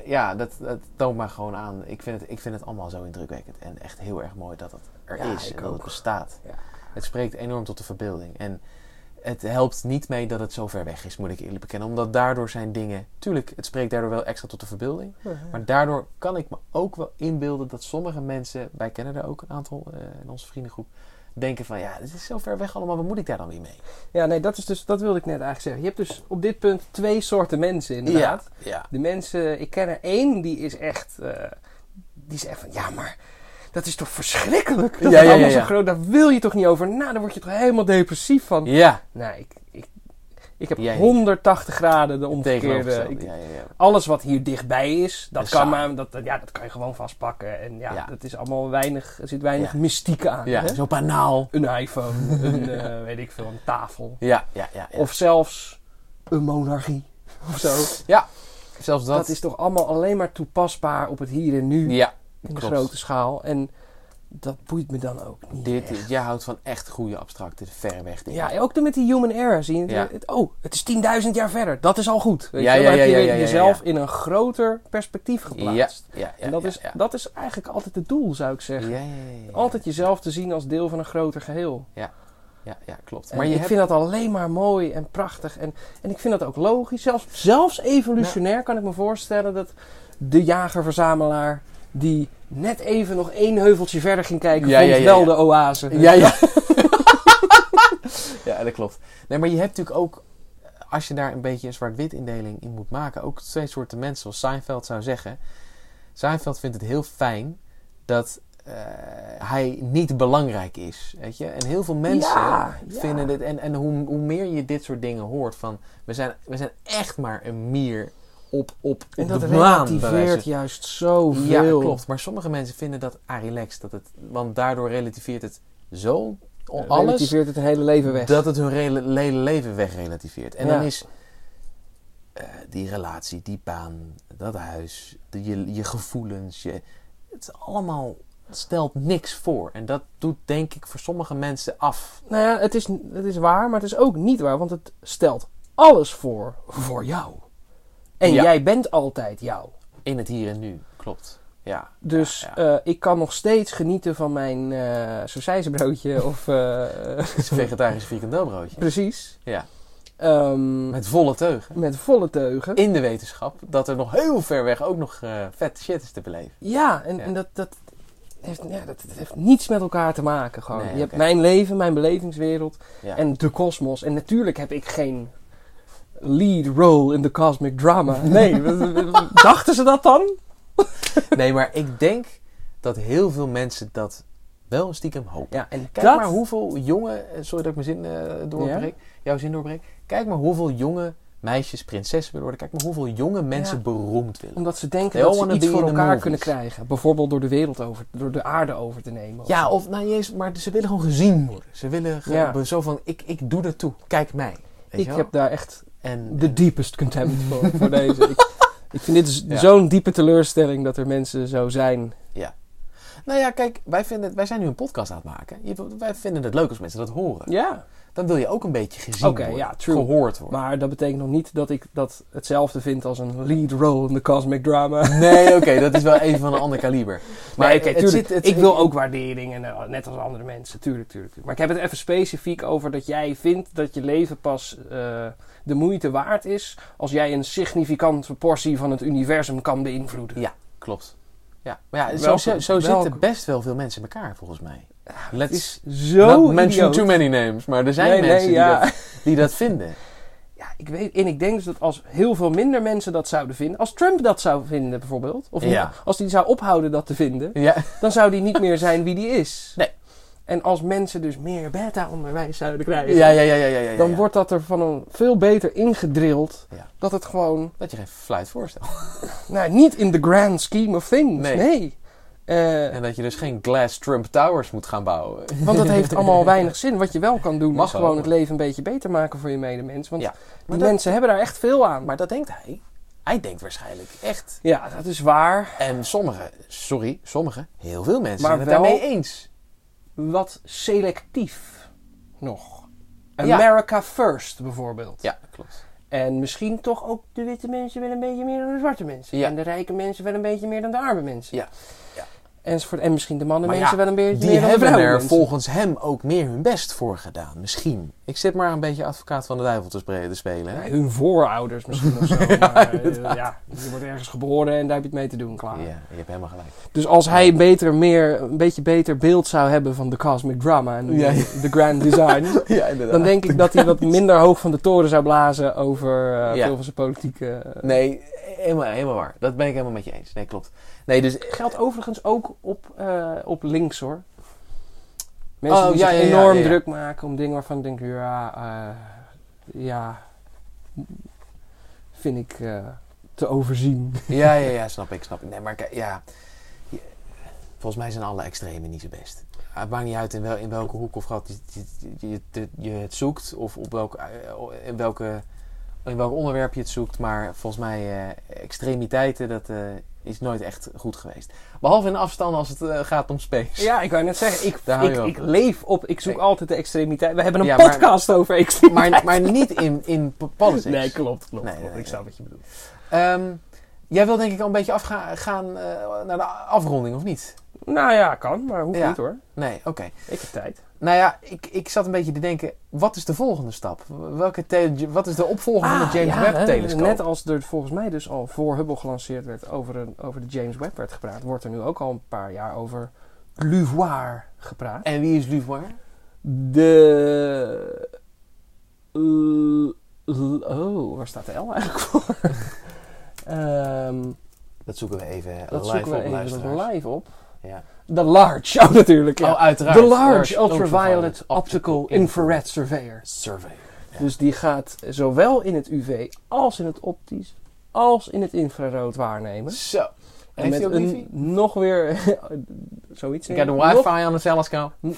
ja, dat, dat toont maar gewoon aan. Ik vind, het, ik vind het allemaal zo indrukwekkend. En echt heel erg mooi dat het er Ja, is en dat het bestaat. Ja. Het spreekt enorm tot de verbeelding. En het helpt niet mee dat het zo ver weg is, moet ik eerlijk bekennen. Omdat daardoor zijn dingen... Tuurlijk, het spreekt daardoor wel extra tot de verbeelding. Maar daardoor kan ik me ook wel inbeelden dat sommige mensen... Wij kennen er ook een aantal eh, in onze vriendengroep... Denken van, ja, dit is zo ver weg allemaal. Wat moet ik daar dan weer mee? Ja, nee, dat, is dus, dat wilde ik net eigenlijk zeggen. Je hebt dus op dit punt twee soorten mensen inderdaad. ja. De mensen, ik ken er één, die is echt, eh, die is echt van, ja maar, dat is toch verschrikkelijk? Dat Ja, is ja, allemaal ja, zo ja. groot, daar wil je toch niet over na, daar word je toch helemaal depressief van. Ja, Nee, ik, ik, ik heb Jij niet. 180 graden de omgekeerde. Ik- Ja, ja, ja. alles wat hier dichtbij is, dat kan, maar, dat, ja, dat kan je gewoon vastpakken. En ja, Ja. dat is allemaal weinig, er zit weinig Ja. mystiek aan. Ja, zo banaal. Een iPhone, een, eh, weet ik veel, een tafel. Ja, ja, ja. ja. Of zelfs een monarchie of zo. zelfs dat. Dat is toch allemaal alleen maar toepasbaar op het hier en nu Ja, in de klopt. grote schaal. En dat boeit me dan ook niet. Dit, echt. jij houdt van echt goede abstracte, ver weg dingen. Ja, ook met die human era zie je. het- Ja. het- oh, het is 10.000 jaar verder. Dat is al goed. Weet Ja, je? ja, Dan heb ja, je ja, ja, ja, jezelf ja. in een groter perspectief ja, geplaatst. ja, ja, en dat, ja, is, ja. dat is eigenlijk altijd het doel, zou ik Ja, zeggen. ja, ja, ja. Altijd jezelf te zien als deel van een groter geheel. Ja, ja, klopt. En Maar je ik hebt... vind dat alleen maar mooi en prachtig. En, en ik vind dat ook logisch. Zelfs, zelfs evolutionair kan ik me voorstellen dat de jager-verzamelaar... die net even nog één heuveltje verder ging kijken... Ja, vond ja, ja, wel de oase. Ja, ja. ja, dat klopt. Nee, maar je hebt natuurlijk ook... Als je daar een beetje een zwart-wit indeling in moet maken... ook twee soorten mensen, zoals Seinfeld zou zeggen. Seinfeld vindt het heel fijn dat eh, hij niet belangrijk is. Weet je? En heel veel mensen Ja, ja. vinden dit... En, en hoe, hoe meer je dit soort dingen hoort van... We zijn, we zijn echt maar een mier op, op, En op dat de maan. bij wijze relativeert juist zoveel. Ja, klopt. Maar sommige mensen vinden dat relaxed. Dat het, want daardoor relativeert het zo alles... Relativeert het hele leven weg. Dat het hun hele, hele leven wegrelativeert. En Ja. dan is eh, die relatie, die baan, dat huis, de, je, je gevoelens, je, het is allemaal stelt niks voor. En dat doet denk ik voor sommige mensen af. Nou ja, het is, het is waar, maar het is ook niet waar. Want het stelt alles voor voor jou. En Ja. jij bent altijd jou. In het hier en nu, klopt. Ja. Dus Ja, ja. eh, ik kan nog steeds genieten van mijn sausijzenbroodje of... een vegetarisch frikandelbroodje. precies. Ja. Ehm, Met volle teugen. met volle teugen. In de wetenschap dat er nog heel ver weg ook nog vet shit is te beleven. Ja, en, en dat, dat, heeft, ja, dat, dat heeft niets met elkaar te maken. Gewoon. Nee, je hebt mijn leven, mijn belevingswereld Ja. en de kosmos. En natuurlijk heb ik geen lead role in the cosmic drama. Nee, dachten ze dat dan? Nee, maar ik denk dat heel veel mensen dat wel stiekem hopen. Ja, en Kijk dat... maar hoeveel jonge, eh, sorry dat ik mijn zin eh, doorbreek, jouw zin doorbreek. Kijk maar hoeveel jonge meisjes prinsessen willen worden. Kijk maar hoeveel jonge mensen Ja. beroemd willen. Omdat ze denken dat ze iets voor elkaar movies. kunnen krijgen. Bijvoorbeeld door de wereld over, door de aarde over te nemen. Ja, zo. of nou eens, maar ze willen gewoon gezien worden. Ze willen ge- Ja. zo van, ik, ik doe ertoe, kijk mij. Weet ik heb daar echt en, de en- deepest contempt voor, voor deze. Ik, ik vind dit Ja. zo'n diepe teleurstelling dat er mensen zo zijn. Nou ja, kijk, wij, vinden, wij zijn nu een podcast aan het maken. Je- Wij vinden het leuk als mensen dat horen. Ja. Dan wil je ook een beetje gezien worden. ja, true. Gehoord worden. Maar dat betekent nog niet dat ik dat hetzelfde vind als een lead role in de cosmic drama. Nee, oké, dat is wel even van een ander kaliber. Maar nee, oké, het tuurlijk. zit- het- ik wil ook waardering, en, eh, net als andere mensen. Tuurlijk, tuurlijk, tuurlijk. Maar ik heb het even specifiek over dat jij vindt dat je leven pas eh, de moeite waard is... als jij een significante portie van het universum kan beïnvloeden. Ja, klopt. Ja, maar ja, zo, Welke- zo, zo welke- zitten best wel veel mensen in elkaar, volgens mij. Het Let's is zo not mention idioot. too many names, maar er zijn Nee, nee, mensen ja. die, dat, die dat vinden. Ja, ik weet, en ik denk dus dat als heel veel minder mensen dat zouden vinden, als Trump dat zou vinden bijvoorbeeld, of Ja. als hij zou ophouden dat te vinden, Ja, dan zou die niet meer zijn wie die is. Nee. En als mensen dus meer beta-onderwijs zouden krijgen, ja, ja, ja, ja, ja, ja, dan wordt dat er van een veel beter ingedrild dat het gewoon, Dat je geen fluit voorstelt. nou, niet in the grand scheme of things, Nee. nee. Eh, En dat je dus geen Glass Trump Towers moet gaan bouwen. want dat heeft allemaal weinig zin. Wat je wel kan doen, Mag is gewoon het leven een beetje beter maken voor je medemens. Want die dat- mensen hebben daar echt veel aan. Maar dat denkt hij. Hij denkt waarschijnlijk echt. ja, dat is waar. En sommigen, sorry, sommigen, heel veel mensen Maar zijn het wel- daarmee eens. Wat selectief nog. Ja. America First bijvoorbeeld. Ja, klopt. En misschien toch ook de witte mensen wel een beetje meer dan de zwarte mensen. Ja. En de rijke mensen wel een beetje meer dan de arme mensen. Ja. Ja. Enzovoort. En misschien de mannen Maar mensen ja, wel een beetje Die meer dan de hebben er mensen. volgens hem ook meer hun best voor gedaan. Misschien. Ik zit maar een beetje advocaat van de duivel te spelen. Ja, hè? hun voorouders misschien of zo. Ja, maar, eh, ja, je wordt ergens geboren en daar heb je het mee te doen, klaar. Ja, je hebt helemaal gelijk. Dus als hij beter, meer, een beetje beter beeld zou hebben van de cosmic drama en Ja, ja. de, grand design... Dan denk ik dat hij wat minder hoog van de toren zou blazen over Ja. veel van zijn politieke... eh, Nee, helemaal, helemaal waar. Dat ben ik helemaal met je eens. Nee, klopt. Nee, dus... Geldt overigens ook op, eh, op links hoor. Mensen Oh, die ja, zich ja, enorm ja, druk maken om dingen waarvan ik denk, ja, eh, ja, vind ik eh, te overzien. Ja, ja, ja, snap ik, snap ik. Nee, maar kijk, ja... Volgens mij zijn alle extremen niet zo best. Het maakt niet uit in, wel, in welke hoek of gat je, je, je, je- het zoekt. Of op welke, in, welke, in welk onderwerp je het zoekt. Maar volgens mij, eh, extremiteiten, dat eh, is nooit echt goed geweest. Behalve in afstand als het eh, gaat om space. Ja, ik wou net zeggen, ik, ik, leef op, ik zoek altijd de extremiteit. We hebben een Ja, maar- podcast over extremiteit. Maar, maar niet in, in po- politics. Nee, klopt, klopt. Nee, klopt. nee, ik snap nee. wat je bedoelt. Ehm, jij wil denk ik al een beetje afgaan gaan, naar de afronding, of niet? Nou ja, kan, maar hoeft Ja. niet hoor. Nee, oké. Ik heb tijd. Nou ja, ik, ik zat een beetje te denken, wat is de volgende stap? Welke wat is de opvolger van de James Ah, ja, Webb hè, telescoop? Net als er volgens mij dus al voor Hubble gelanceerd werd over, een, over de James Webb werd gepraat, wordt er nu ook al een paar jaar over LUVOIR gepraat. En wie is Luvoir? De. L- oh, waar staat de L eigenlijk voor? Ehm, Dat zoeken we even dat live zoeken we op, even live op. Ja. De LARCH, oh natuurlijk. Ja. Oh, uiteraard. de Large Ultraviolet Optical Infrared Surveyor. Ja. Dus die gaat zowel in het UV als in het optisch als in het infrarood waarnemen. Zo. En Heeft met een wifi? nog weer zoiets. Ik heb de nog, wifi aan het telescoop. eh,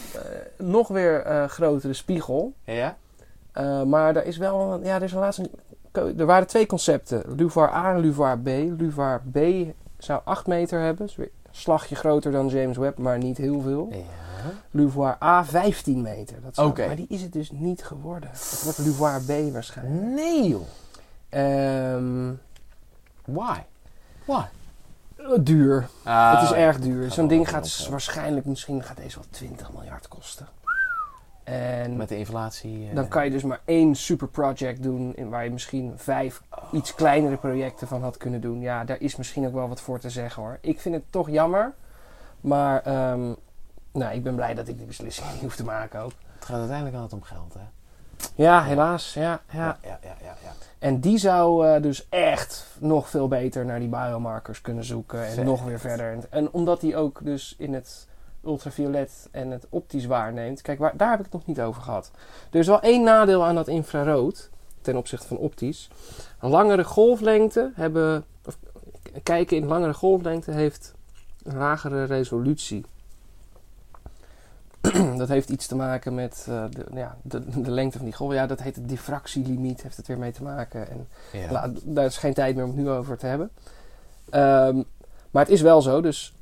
nog weer eh, grotere spiegel. Ja? Uh, maar er is wel, ja, er is een laatste. Er waren twee concepten: LUVAR A en LUVAR B. LUVAR B zou 8 meter hebben, dus weer slagje groter dan James Webb, maar niet heel veel. Ja. LUVAR A 15 meter. Dat zou-. Maar die is het dus niet geworden. Het wordt LUVAR B waarschijnlijk. Nee joh. Ehm, Why? Why? duur. Ah, het is erg duur. Zo'n ding gaat waarschijnlijk, misschien gaat deze wel 20 miljard kosten. En Met de inflatie. eh, dan kan je dus maar één super project doen in waar je misschien vijf iets kleinere projecten van had kunnen doen. Ja, daar is misschien ook wel wat voor te zeggen hoor. Ik vind het toch jammer. Maar ehm, nou, ik ben blij dat ik die beslissing niet hoef te maken ook. Het gaat uiteindelijk altijd om geld, hè? Ja, helaas. Ja, ja. ja, ja, ja. En die zou eh, dus echt nog veel beter naar die biomarkers kunnen zoeken. En nog weer verder. En, en omdat die ook dus in het ultraviolet en het optisch waarneemt. Kijk, waar, daar heb ik het nog niet over gehad. Er is wel één nadeel aan dat infrarood. Ten opzichte van optisch. Een langere golflengte hebben... Of, kijken in langere golflengte heeft een lagere resolutie. dat heeft iets te maken met eh, de, ja, de, de lengte van die golf. Ja, dat heet het diffractielimiet. Heeft het weer mee te maken. En Ja. nou, daar is geen tijd meer om het nu over te hebben. Ehm, maar het is wel zo, dus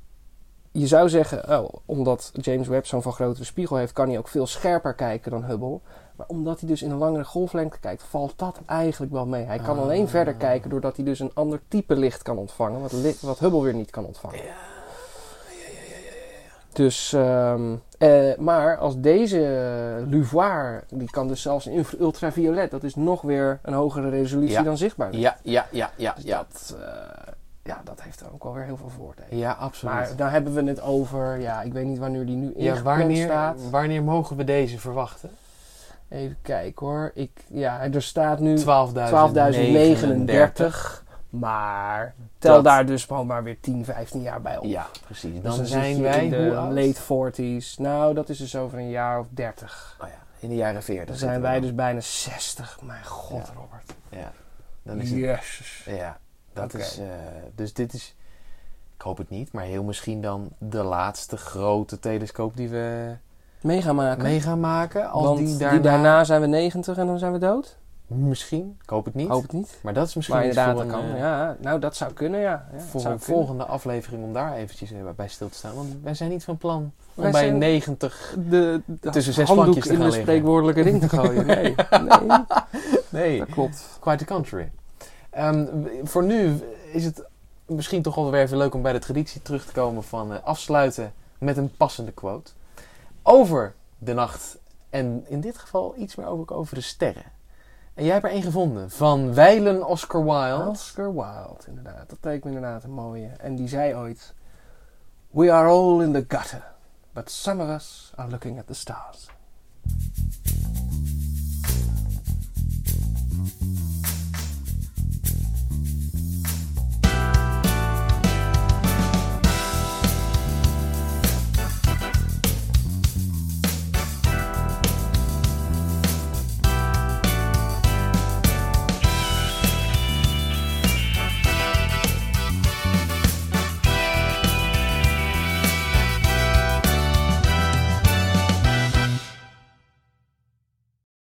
je zou zeggen, oh, omdat James Webb zo'n van grotere spiegel heeft, kan hij ook veel scherper kijken dan Hubble. Maar omdat hij dus in een langere golflengte kijkt, valt dat eigenlijk wel mee. Hij kan Ah. alleen verder kijken doordat hij dus een ander type licht kan ontvangen, wat, li- wat Hubble weer niet kan ontvangen. Ja. Dus, ehm, eh, maar als deze Luvoir, die kan dus zelfs in ultraviolet, dat is nog weer een hogere resolutie Ja. dan zichtbaar. licht. Ja, ja, ja, ja, Dus ja. dat, eh, ja, dat heeft ook wel weer heel veel voordelen. Ja, absoluut. Maar daar hebben we het over, ja, ik weet niet wanneer die nu ja, ingepland wanneer, staat. wanneer mogen we deze verwachten? 12.039. Even kijken hoor. Ik, ja, er staat nu 12.039. Maar tel Dat- daar dus gewoon maar weer 10, 15 jaar bij op. Ja, precies. Dus Dan, zijn wij in de late 40s. Nou, dat is dus over een jaar of 30. Oh ja, in de jaren 40. Dan zijn wij dus bijna 60. Mijn god, Ja. Robert. Ja, dan is het... Jezus. Ja, dat is... eh, dus dit is... Ik hoop het niet, maar heel misschien dan de laatste grote telescoop die we Mega maken. mee gaan maken. Als Want die die daarna... daarna... zijn we 90 en dan zijn we dood. Misschien, ik hoop het niet. Hoop het niet. Maar dat is misschien Maar inderdaad, voor een, kan. eh, Ja, nou, dat zou kunnen, ja. ja voor een volgende aflevering om daar eventjes eh, bij stil te staan. Want wij zijn niet van plan om bij zijn- 90... de, de Tussen zes plankjes te in gaan de liggen. spreekwoordelijke ring te gooien. Nee, nee, Nee, dat klopt. quite the contrary. Ehm, voor nu is het misschien toch wel weer even leuk om bij de traditie terug te komen van eh, afsluiten met een passende quote. Over de nacht en in dit geval iets meer over, over de sterren. En jij hebt er één gevonden van Weilen Oscar Wilde. Oscar Wilde, inderdaad. Dat leek me inderdaad een mooie. En die zei ooit... We are all in the gutter. But some of us are looking at the stars.